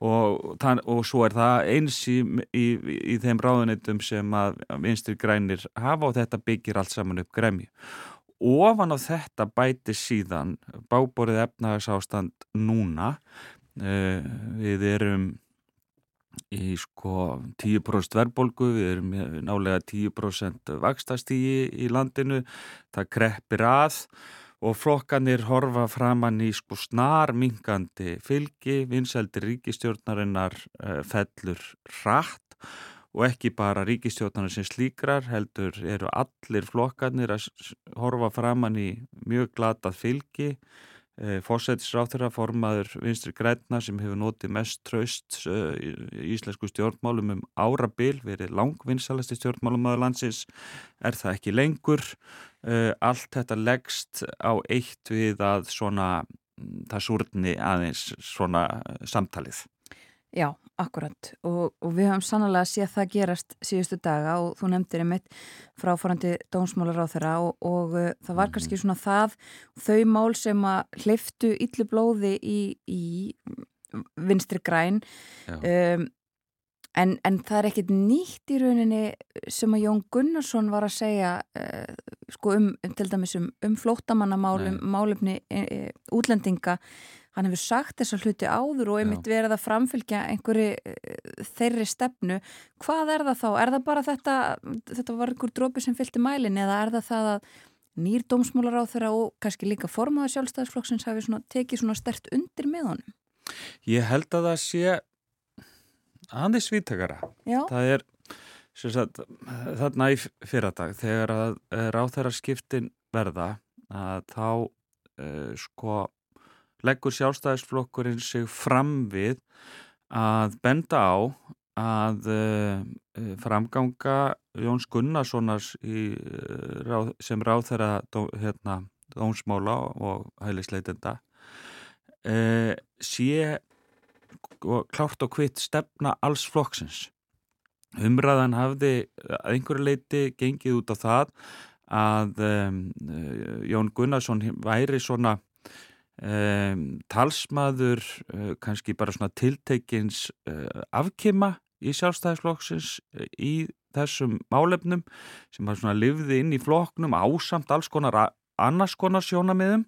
Speaker 8: og, og svo er það eins í, í, í þeim ráðunitum sem að vinstri grænir hafa og þetta byggir allt saman upp gremju. Ofan á þetta bæti síðan báborið efnagsástand núna uh, við erum í sko 10% verbolgu, við erum nálega 10% vakstastígi í landinu, það kreppir að og flokkanir horfa framann í sko snarmingandi fylgi, vinseldir ríkistjórnarinnar uh, fellur rætt og ekki bara ríkistjórnarinnar sem slíkrar heldur eru allir flokkanir að horfa framann í mjög glatað fylgi Eh, fósætisráþurra formaður vinstri græna sem hefur notið mest traust eh, í íslensku stjórnmálum um árabil, verið langvinsalasti stjórnmálum aða landsins, er það ekki lengur. Eh, allt þetta leggst á eitt við að svona, mm, það súrni aðeins svona samtalið.
Speaker 1: Já, akkurat og, og við höfum sannlega séð það gerast síðustu daga og þú nefndir einmitt fráfærandi dómsmálar á þeirra og, og uh, það var kannski svona það þau mál sem að hliftu yllu blóði í, í vinstri græn um, en, en það er ekkit nýtt í rauninni sem að Jón Gunnarsson var að segja uh, sko um, um til dæmis um, um flótamannamálum málumni uh, útlendinga hann hefur sagt þessa hluti áður og einmitt verið að framfylgja einhverju eh, þeirri stefnu hvað er það þá? Er það bara þetta þetta var einhver drópi sem fylgti mælin eða er það það að nýr dómsmólar á þeirra og kannski líka formaður sjálfstæðisflokksins hafi svona, tekið svona stert undir með honum?
Speaker 8: Ég held að það sé aðeins svítakara það er sagt, þarna í fyrradag þegar að ráð þeirra skiptin verða að þá uh, sko leggur sjálfstæðisflokkurinn sig fram við að benda á að uh, framganga Jóns Gunnarssonars í, uh, sem ráð þeirra dó, hérna, dómsmála og hælisleitenda uh, sé klárt og hvitt stefna alls flokksins. Umræðan hafði að einhverju leiti gengið út á það að um, Jón Gunnarsson væri svona Um, talsmaður uh, kannski bara svona tiltekins uh, afkima í sjálfstæðisflokksins uh, í þessum málefnum sem var svona livði inn í flokknum ásamt alls konar annars konar sjónamiðum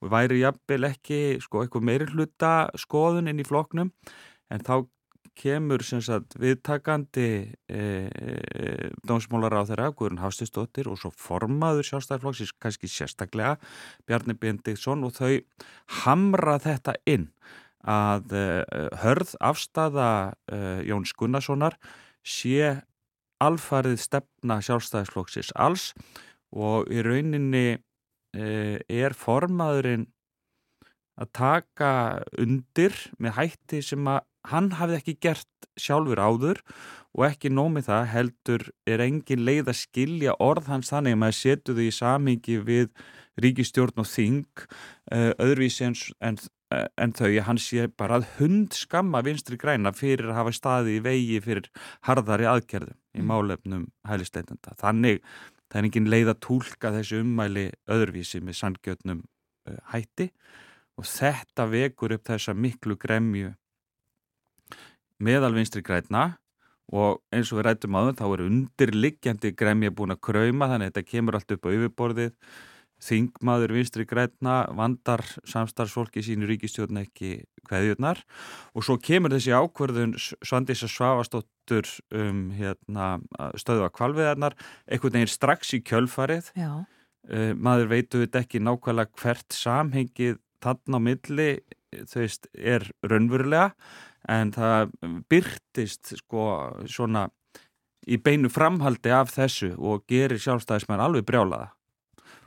Speaker 8: og væri jafnvel ekki sko eitthvað meiri hluta skoðun inn í flokknum. En þá kemur sagt, viðtakandi e, e, dómsmólar á þeirra Guðrun Hafstistóttir og svo formaður sjálfstæðarflokksins, kannski sérstaklega Bjarni Bindiktsson og þau hamra þetta inn að e, hörð afstafa e, Jóns Gunnarssonar sé alfarið stefna sjálfstæðarflokksins alls og í rauninni e, er formaðurinn að taka undir með hætti sem að hann hafði ekki gert sjálfur áður og ekki nómið það heldur er engin leið að skilja orð hans þannig að maður setu þau í samingi við ríkistjórn og þing uh, öðruvísi en, en, en þau hann sé bara að hund skamma vinstri græna fyrir að hafa staði í vegi fyrir harðari aðgerðum í mm. málefnum hælisteitenda. Þannig það er engin leið að tólka þessu ummæli öðruvísi með sangjötnum uh, hætti og þetta vekur upp þessa miklu gremju meðalvinstri græna og eins og við rættum það þá er undirliggjandi gremja búin að krauma þannig að þetta kemur allt upp á yfirborðið. Þingmaður vinstri græna vandar samstarfsfólki sínu ríkistjórn ekki hverjurnar og svo kemur þessi ákverðun Svandísa Svavastóttur um hérna, stöðu að kvalviðarnar einhvern veginn strax í kjölfarið. Uh, maður veitu þetta ekki nákvæmlega hvert samhengið þarna á milli þú veist, er raunverulega en það byrtist sko svona í beinu framhaldi af þessu og gerir sjálfstæðismenn alveg brjálaða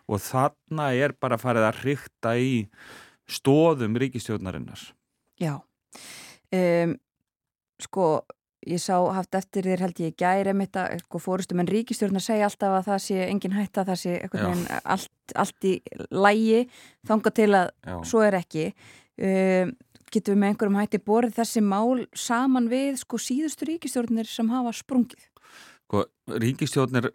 Speaker 8: og þarna er bara farið að hrykta í stóðum ríkistjórnarinnar
Speaker 1: já. Um, sko, ég sá haft eftir þér held ég gæri mitt að sko, fórustum en ríkistjórnar segja alltaf að það sé engin hætta, það sé allt, allt í lægi þanga til að
Speaker 8: Já.
Speaker 1: svo er ekki. Um, getum við með einhverjum hætti borið þessi mál saman við sko síðustu ríkistjórnir sem hafa sprungið?
Speaker 8: Sko, ríkistjórnir,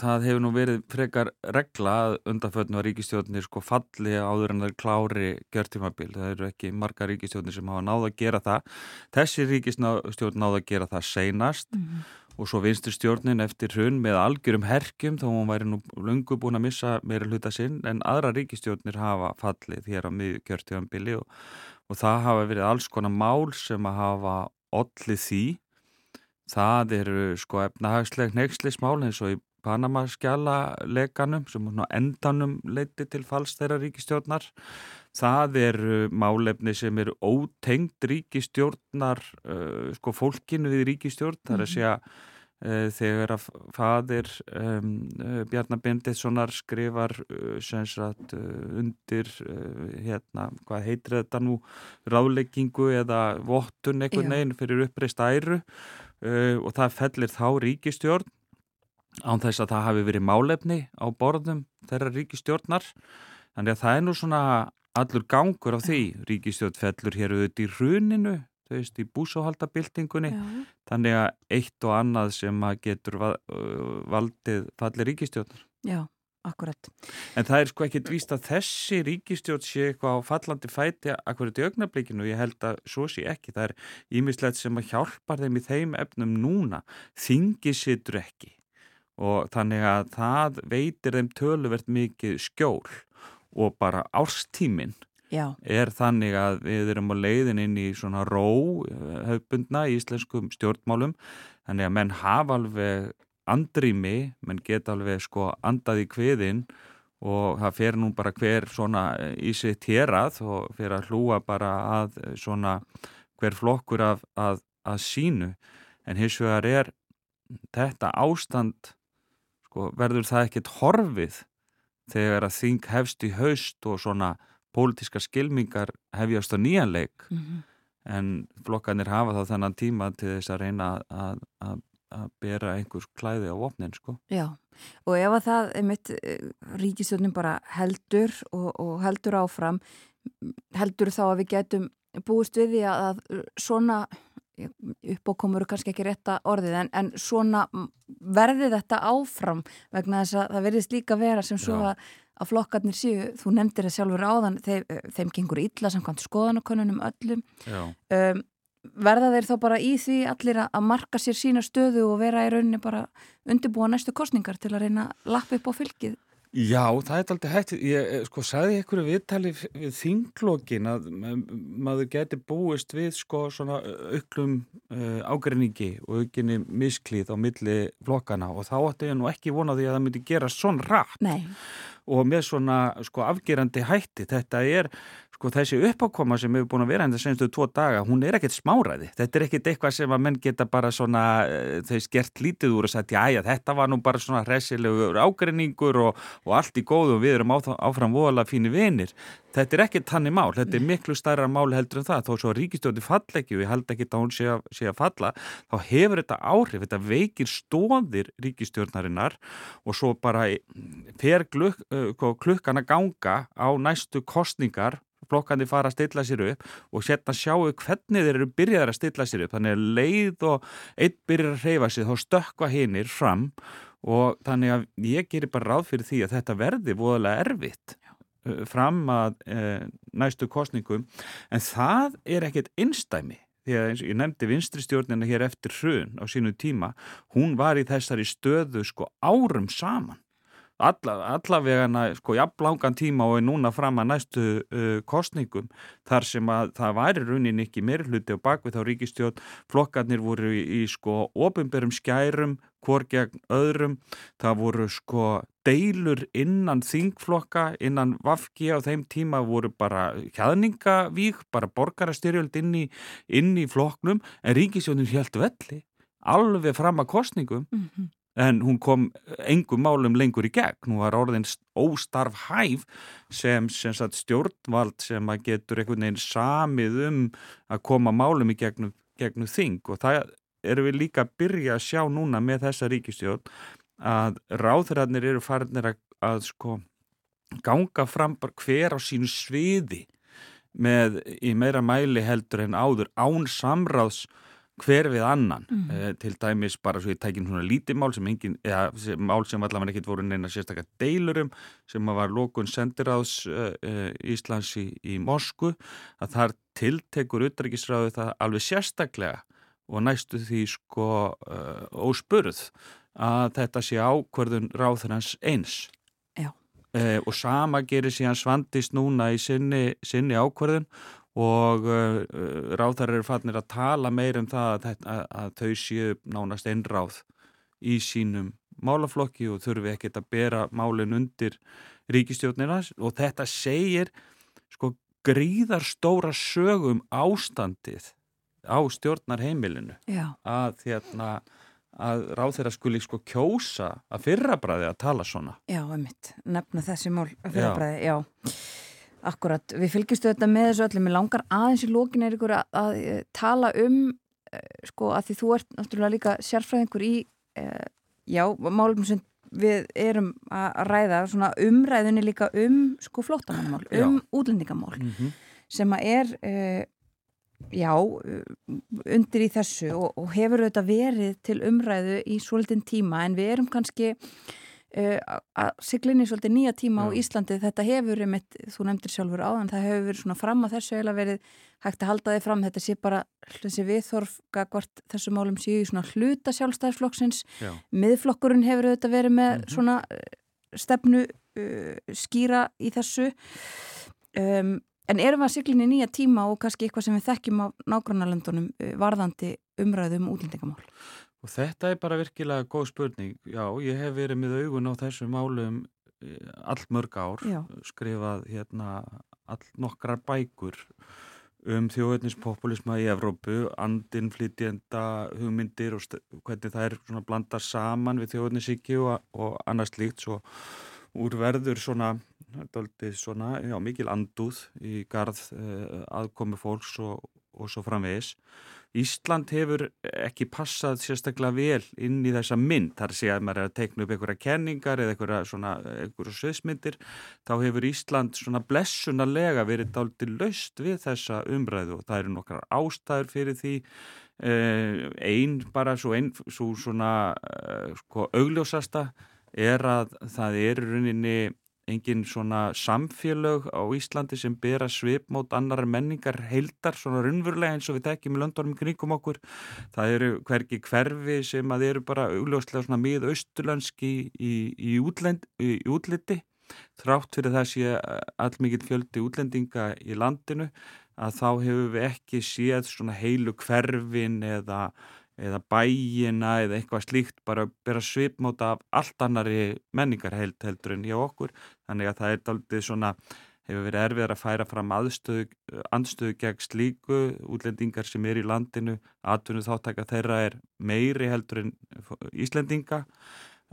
Speaker 8: það hefur nú verið frekar regla að undanfötnu að ríkistjórnir sko falli áður en það er klári gjörtímabil. Það eru ekki marga ríkistjórnir sem hafa náða að gera það. Þessi ríkistjórn náða að gera það seinast og svo vinstur stjórnin eftir hrun með algjörum herkjum þó hún væri nú lungu búin að missa meira hluta sinn en aðra ríkistjórnir hafa fallið hér á miðju gjörtímabili og, og það hafa verið alls konar mál sem að hafa ollið því Það eru sko efnahagsleg neykslismál eins og í Panamaskjala leganum sem endanum leiti til falls þeirra ríkistjórnar. Það eru málefni sem eru ótengd ríkistjórnar uh, sko fólkinu við ríkistjórn. Það er að segja uh, þegar að fadir um, uh, Bjarnar Benditssonar skrifar sem sagt undir hérna, hvað heitir þetta nú ráðleggingu eða vottun einhvern veginn fyrir uppreist æru uh, og það fellir þá ríkistjórn án þess að það hafi verið málefni á borðum þeirra ríkistjórnar þannig að það er nú svona allur gangur á því. Ríkistjórn fellur hér auðvitað í hruninu veist, í búsáhaldabildingunni þannig að eitt og annað sem að getur va valdið falli ríkistjórnar
Speaker 1: Já, akkurat.
Speaker 8: En það er sko ekkit víst að þessi ríkistjórn sé eitthvað á fallandi fæti akkurat í augnablikinu ég held að svo sé ekki. Það er ímislegt sem að hjálpar þeim í þeim efnum núna. Þingi situr ekki og þannig að það veitir þeim töluvert mikið skjól og bara árstíminn
Speaker 1: Já,
Speaker 8: er þannig að við erum á leiðin inn í svona ró eh, hefbundna í íslenskum stjórnmálum. Þannig að menn hafa alveg andrými, menn geta alveg sko andað í kviðin og það fer nú bara hver svona í sitt hérað og fer að hlúa bara að svona hver flokkur af, að, að sínu. En hins vegar er þetta ástand sko, verður það ekkert horfið þegar að þing hefst í haust og svona pólitískar skilmingar hefjast á nýjanleik
Speaker 1: mhm,
Speaker 8: en flokkanir hafa þá þennan tíma til þess að reyna að, að, að bera einhvers klæði á vopnin sko.
Speaker 1: já. Og ef að það mitt ríkistjórnin bara heldur og, og heldur áfram, heldur þá að við getum búist við því að, að svona uppákomur er kannski ekki rétta orðið en, en svona verði þetta áfram vegna þess að það verðist líka vera sem svo
Speaker 8: Já.
Speaker 1: að, að flokkarnir séu, þú nefndir það sjálfur áðan þeim, þeim gengur illa samkvæmt skoðanakönnunum öllum. Um, verða þeir þá bara í því allir að að marka sér sína stöðu og vera í rauninni bara undirbúa næstu kostningar til að reyna að lappa upp á fylgið
Speaker 8: Já, það er aldrei hægt. Ég eh, sko sagði ykkur viðtali við þinglókin að ma- maður geti búist við sko svona auklum uh, ágreiningi og aukinni misklíð á milli flokkana og þá ætti ég nú ekki vona því að það myndi gera svona rætt
Speaker 1: Nei,
Speaker 8: og með svona sko afgerandi hætti. Þetta er sko þessi uppákoma sem hefur búin að vera en það senstu tvo daga, hún er ekkert smáræði. Þetta er ekkert eitthvað sem að menn geta bara svona uh, þau skert lítið úr og sagt, já, já, þetta var nú bara svona hressilegur ágreiningur og, og allt í góðu og við erum áfram voðalega fínir vinir. Þetta er ekkert þannig mál, þetta er miklu stærra mál heldur en það, þó svo ríkistjóti fall ekki og ég held ekki að hún sé að, sé að falla, þá hefur þetta áhrif, þetta veikir stóðir ríkistjórnarinnar og svo bara fer gluk, uh, klukkan að ganga á næstu kostningar flokkandi fara að stilla sér upp og sérna sjáu hvernig þeir eru byrjaðar að stilla sér upp. Þannig að leið og einn byrjar að reyfa sig þá stökkva hinnir fram og þannig að ég gerir bara ráð fyrir því að þetta verði voðalega erfitt uh, fram að uh, næstu kostningum en það er ekkert innstæmi því að eins og ég nefndi vinstri stjórnina hér eftir hrun á sínu tíma, hún var í þessari stöðu sko árum saman alla, allavegana sko jafn langan tíma og er núna fram að næstu uh, kostningum þar sem að það væri raunin ekki meiri hluti og bakvið þá ríkistjóð flokkarnir voru í, í sko ofinberum skærum hvort gegn öðrum. Það voru sko deilur innan þingflokka innan Vafki á þeim tíma voru bara hjaðningavík, bara borgarastyrjöld inn í, inn í flokknum. En ríkisjónin held velli alveg fram að kostningum
Speaker 1: mm -hmm.
Speaker 8: En hún kom engum málum lengur í gegn, hún var orðin óstarf hæf sem, sem sagt, stjórnvald sem að getur einhvern veginn samið um að koma málum í gegnum, gegnum þing. Og það erum við líka að byrja að sjá núna með þessa ríkistjórn að ráðræðnir eru farinir að, að sko ganga fram hver á sínu sviði með í meira mæli heldur en áður án samráðs hver við annan
Speaker 1: Mm.
Speaker 8: eh, til dæmis bara svo ég tækin svona lítið mál sem engin, eða sem, mál sem allavega ekkert voru neina sérstaklega deilurum sem var lókun sendiráðs eh, eh, Íslands í, í Mosku að þar tiltekur utrækisráðu það alveg sérstaklega og næstu því sko uh, óspurð að þetta sé ákverðun ráðurans eins
Speaker 1: Já.
Speaker 8: uh, og sama gerir síðan svandist núna í sinni, sinni ákverðun og uh, ráðar eru fannir að tala meir um það að, að, að þau séu nánast einráð í sínum málaflokki og þurfi ekkert að bera málin undir ríkistjórnina og þetta segir sko gríðar stóra sögum ástandið á stjórnarheimilinu.
Speaker 1: Já,
Speaker 8: að hérna að ráð þeirra skuli sko kjósa að fyrrabræði að tala svona.
Speaker 1: Já, einmitt, nefna þessi mál að fyrirbræði, já. Akkurat, við fylgjustu þetta með þessu öllum, ég langar aðeins í lókin er ykkur að, að eh, tala um, eh, sko, að því þú ert náttúrulega líka sérfræðingur í, eh, já, málum sem við erum að ræða, svona umræðinni líka um, sko, flóttamannamál,
Speaker 8: Já.
Speaker 1: um útlendingamál,
Speaker 8: mm -hmm.
Speaker 1: sem að er, uh, já, undir í þessu og, og hefur auðvitað verið til umræðu í svolítinn tíma en við erum kannski að siglinni svolítið nýja tíma á
Speaker 8: Já.
Speaker 1: Íslandi. Þetta hefur, einmitt, þú nefndir sjálfur áðan, það hefur verið svona fram að þessu eiginlega verið hægt að halda þið fram. Þetta sé bara þessi viðþorf gagvart þessu málum séu í svona hluta sjálfstæðisflokksins.
Speaker 8: Já,
Speaker 1: Miðflokkurinn hefur auðvitað verið með
Speaker 8: Mhm.
Speaker 1: svona uh, stefnu uh, skýra í þessu um, en erum við að siglinni nýja tíma og kannski eitthvað sem við þekkjum á nágrannarlöndunum uh, varðandi umræðu um útlendingamál
Speaker 8: og þetta er bara virkilega góð spurning já, ég hef verið með augun á þessum málum eh, all mörg ár
Speaker 1: Já.
Speaker 8: skrifað hérna all nokkrar bækur um þjóðveitnispopulisma í Evrópu, andin flytjenda hugmyndir og hvernig það er svona blandar saman við þjóðveitnisíki og, og annars slíkt svo úr verður svona, svona, já, mikil andúð í garð uh, aðkomi fólks og, og svo framvegis. Ísland hefur ekki passað sérstaklega vel inn í þessa mynd, þar sé að maður er að teikna upp einhverja kenningar eða einhverja einhverja sviðsmyndir, þá hefur Ísland svona blessunarlega verið daldið laust við þessa umræðu og það eru nokkrar ástæður fyrir því. Uh, ein bara svo, ein, svo svona uh, sko, augljósasta er að það er í rauninni engin svona samfélög á Íslandi sem bera svip mót annar menningar heildar svona raunverulega eins og við tekjum í löndunum kringum okkur. Það eru hvergi hverfi sem að eru bara augljóslega svona mið austurlönski í, í, í útliti. Þrátt fyrir það sé allmikið fjöldi útlendinga í landinu að þá hefur við ekki séð svona heilu hverfin eða, eða bæina eða eitthvað slíkt bara bera svipmóta af allt annari menningar held, heldur en hjá okkur. Þannig að það er daldið svona hefur verið erfiðar að færa fram aðstöðu, andstöðu gegn slíku útlendingar sem er í landinu. Atvinnu þáttaka þeirra er meiri heldur en Íslendinga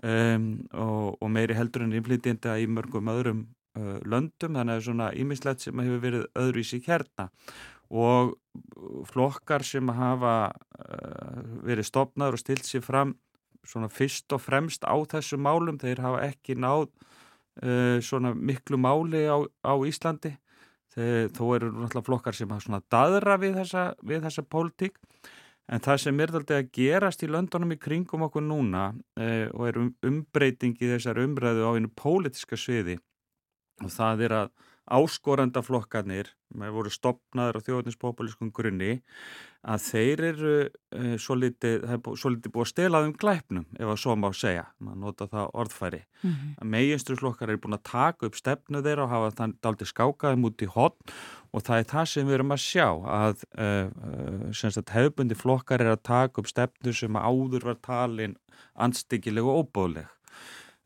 Speaker 8: um, og, og meiri heldur en innflytjenda í mörgum öðrum uh, löndum, þannig að svona ímislegt sem hefur verið öðruvísi hérna og flokkar sem hafa uh, verið stopnaður og stilt sér fram svona fyrst og fremst á þessu málum, þeir hafa ekki náð uh, svona miklu máli á, á Íslandi. Þeir, þó eru náttúrulega flokkar sem hafa svona daðra við þessa, við þessa pólitík. En það sem er þáttið að gerast í löndunum í kringum okkur núna eh, og er um, umbreyting í þessar umræðu á einu pólitiska sviði og það er að áskorandaflokkanir, með voru stopnaður á þjóðnispopulískum grunni, að þeir eru uh, svo litið, það búið að stela um glæpnum, ef að svo má segja, maður nota það orðfæri. Mm -hmm. Að meginstruslokkar eru búin að taka upp stefnu þeirra og hafa þann daldi skákaðum út í hotn og það er það sem við erum að sjá, að uh, uh, hefbundi flokkar er að taka upp stefnu sem áður var talin anstíkileg og óbóðleg.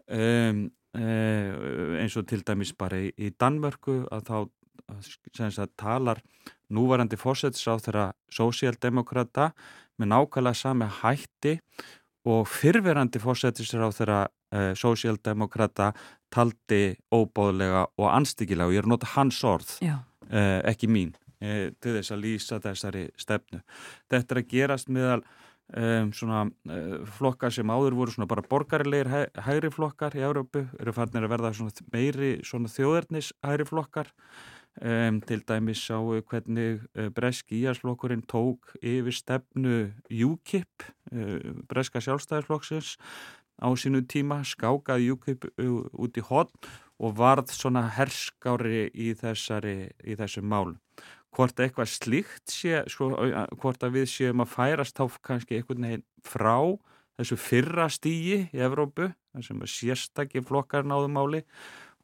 Speaker 8: Um, uh, eins og til dæmis bara í, Danmörku að þá að talar núvarandi fósets á þeirra sósíaldemokrata með nákvæmlega sami hætti og fyrverandi fósets á þeirra uh, sósíaldemokrata taldi óbóðlega og anstíkilega og ég er að nota hans orð, uh, ekki mín, uh, til þess að lýsa þessari stefnu. Þetta er að gerast meðal Um, svona uh, flokkar sem áður voru svona bara borgarilegir hæ, hægri flokkar í Európu eru fannir að verða svona meiri svona þjóðarnis hægri flokkar. Um, til dæmis sáu hvernig uh, breski íharsflokkurinn tók yfir stefnu UKIP uh, breska sjálfstæðisflokksins á sínu tíma skákaði UKIP út í hotn og varð svona herskári í þessari í þessum málum hvort eitthvað slíkt sé, sko, hvort að við séum að færast þá kannski einhvern veginn frá þessu fyrra stígi í Evrópu, þessum sérstakki flokkar náðum máli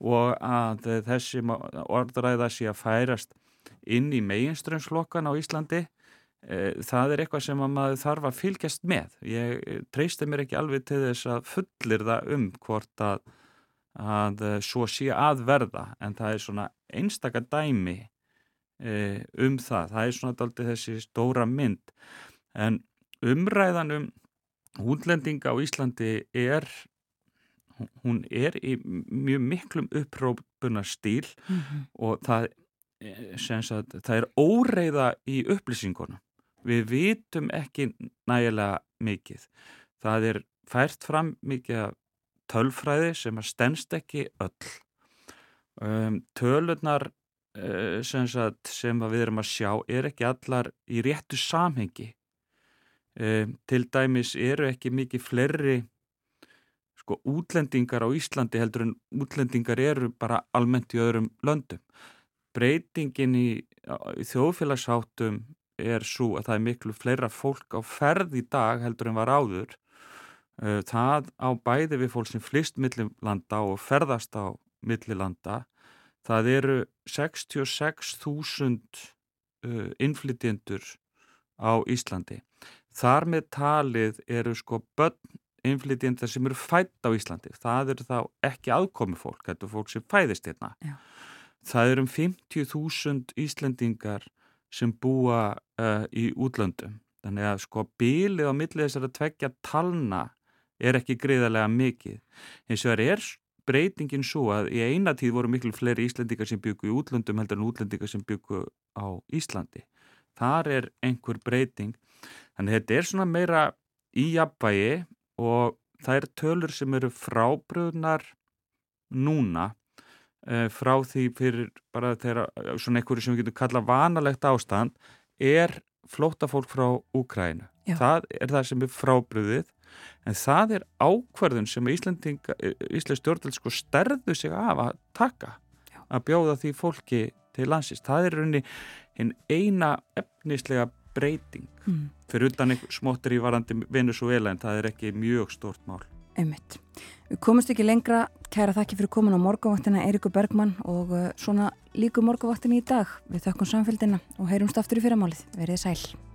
Speaker 8: og að þessi orðræða sé að færast inn í meginströmsflokkan á Íslandi það er eitthvað sem að maður þarf að fylgjast með. Ég treysti mér ekki alveg til þess að fullir það um hvort að, að svo sé að verða en það er svona einstakar dæmi E, um það. Það er svona aldrei þessi stóra mynd en umræðan um húnlendinga á Íslandi er hún er í mjög miklum upprópuna stíl mm -hmm. og það, e, að, það er óreiða í upplýsingunum. Við vitum ekki nægilega mikið. Það er fært fram mikið tölfræði sem að stennst ekki öll. Um, tölunar sem, sagt, sem við erum að sjá er ekki allar í réttu samhengi. Um, til dæmis eru ekki mikið fleiri sko útlendingar á Íslandi heldur en útlendingar eru bara almennt í öðrum löndum. Breytingin í, í þjóðfélagsháttum er svo að það er miklu fleira fólk á ferð í dag heldur en var áður. Uh, það á bæði við fólk sem flist millilanda og ferðast á millilanda Það eru 66.000 uh, innflytjendur á Íslandi. Þar með talið eru sko börn innflytjendar sem eru fætt á Íslandi. Það eru þá ekki aðkomi fólk, þetta er fólk sem fæðist hérna. Já. Það eru um 50.000 Íslandingar sem búa uh, í útlöndum. Þannig að sko bílið á millið þessar að tvekja talna er ekki greiðarlega mikið. Eins og það er breytingin svo að í eina tíð voru miklu fleiri Íslandikar sem byggu í útlöndum heldur en útlendikar sem byggu á Íslandi. Þar er einhver breyting. Þannig þetta er svona meira í jafnvægi og það er tölur sem eru frábröðnar núna uh, frá því fyrir bara þeirra svona einhverju sem við getum kalla vanalegt ástand er flótafólk frá Úkrænu. Það er það sem er frábröðið en það er ákverðun sem Íslands stjórnveld sko sterðu sig af að taka Já. að bjóða því fólki til landsins það er rauninni einn eina efnislega breyting mm. fyrir utan smóttir í varandi Venezuela en það er ekki mjög stort mál
Speaker 1: Einmitt. Við komumst ekki lengra kæra þakki fyrir komin á morgavaktina Eirikur Bergmann og uh, svona líku morgavaktina í dag við þakkum samfélgina og heyrumst aftur í fyrramálið. Verið sæl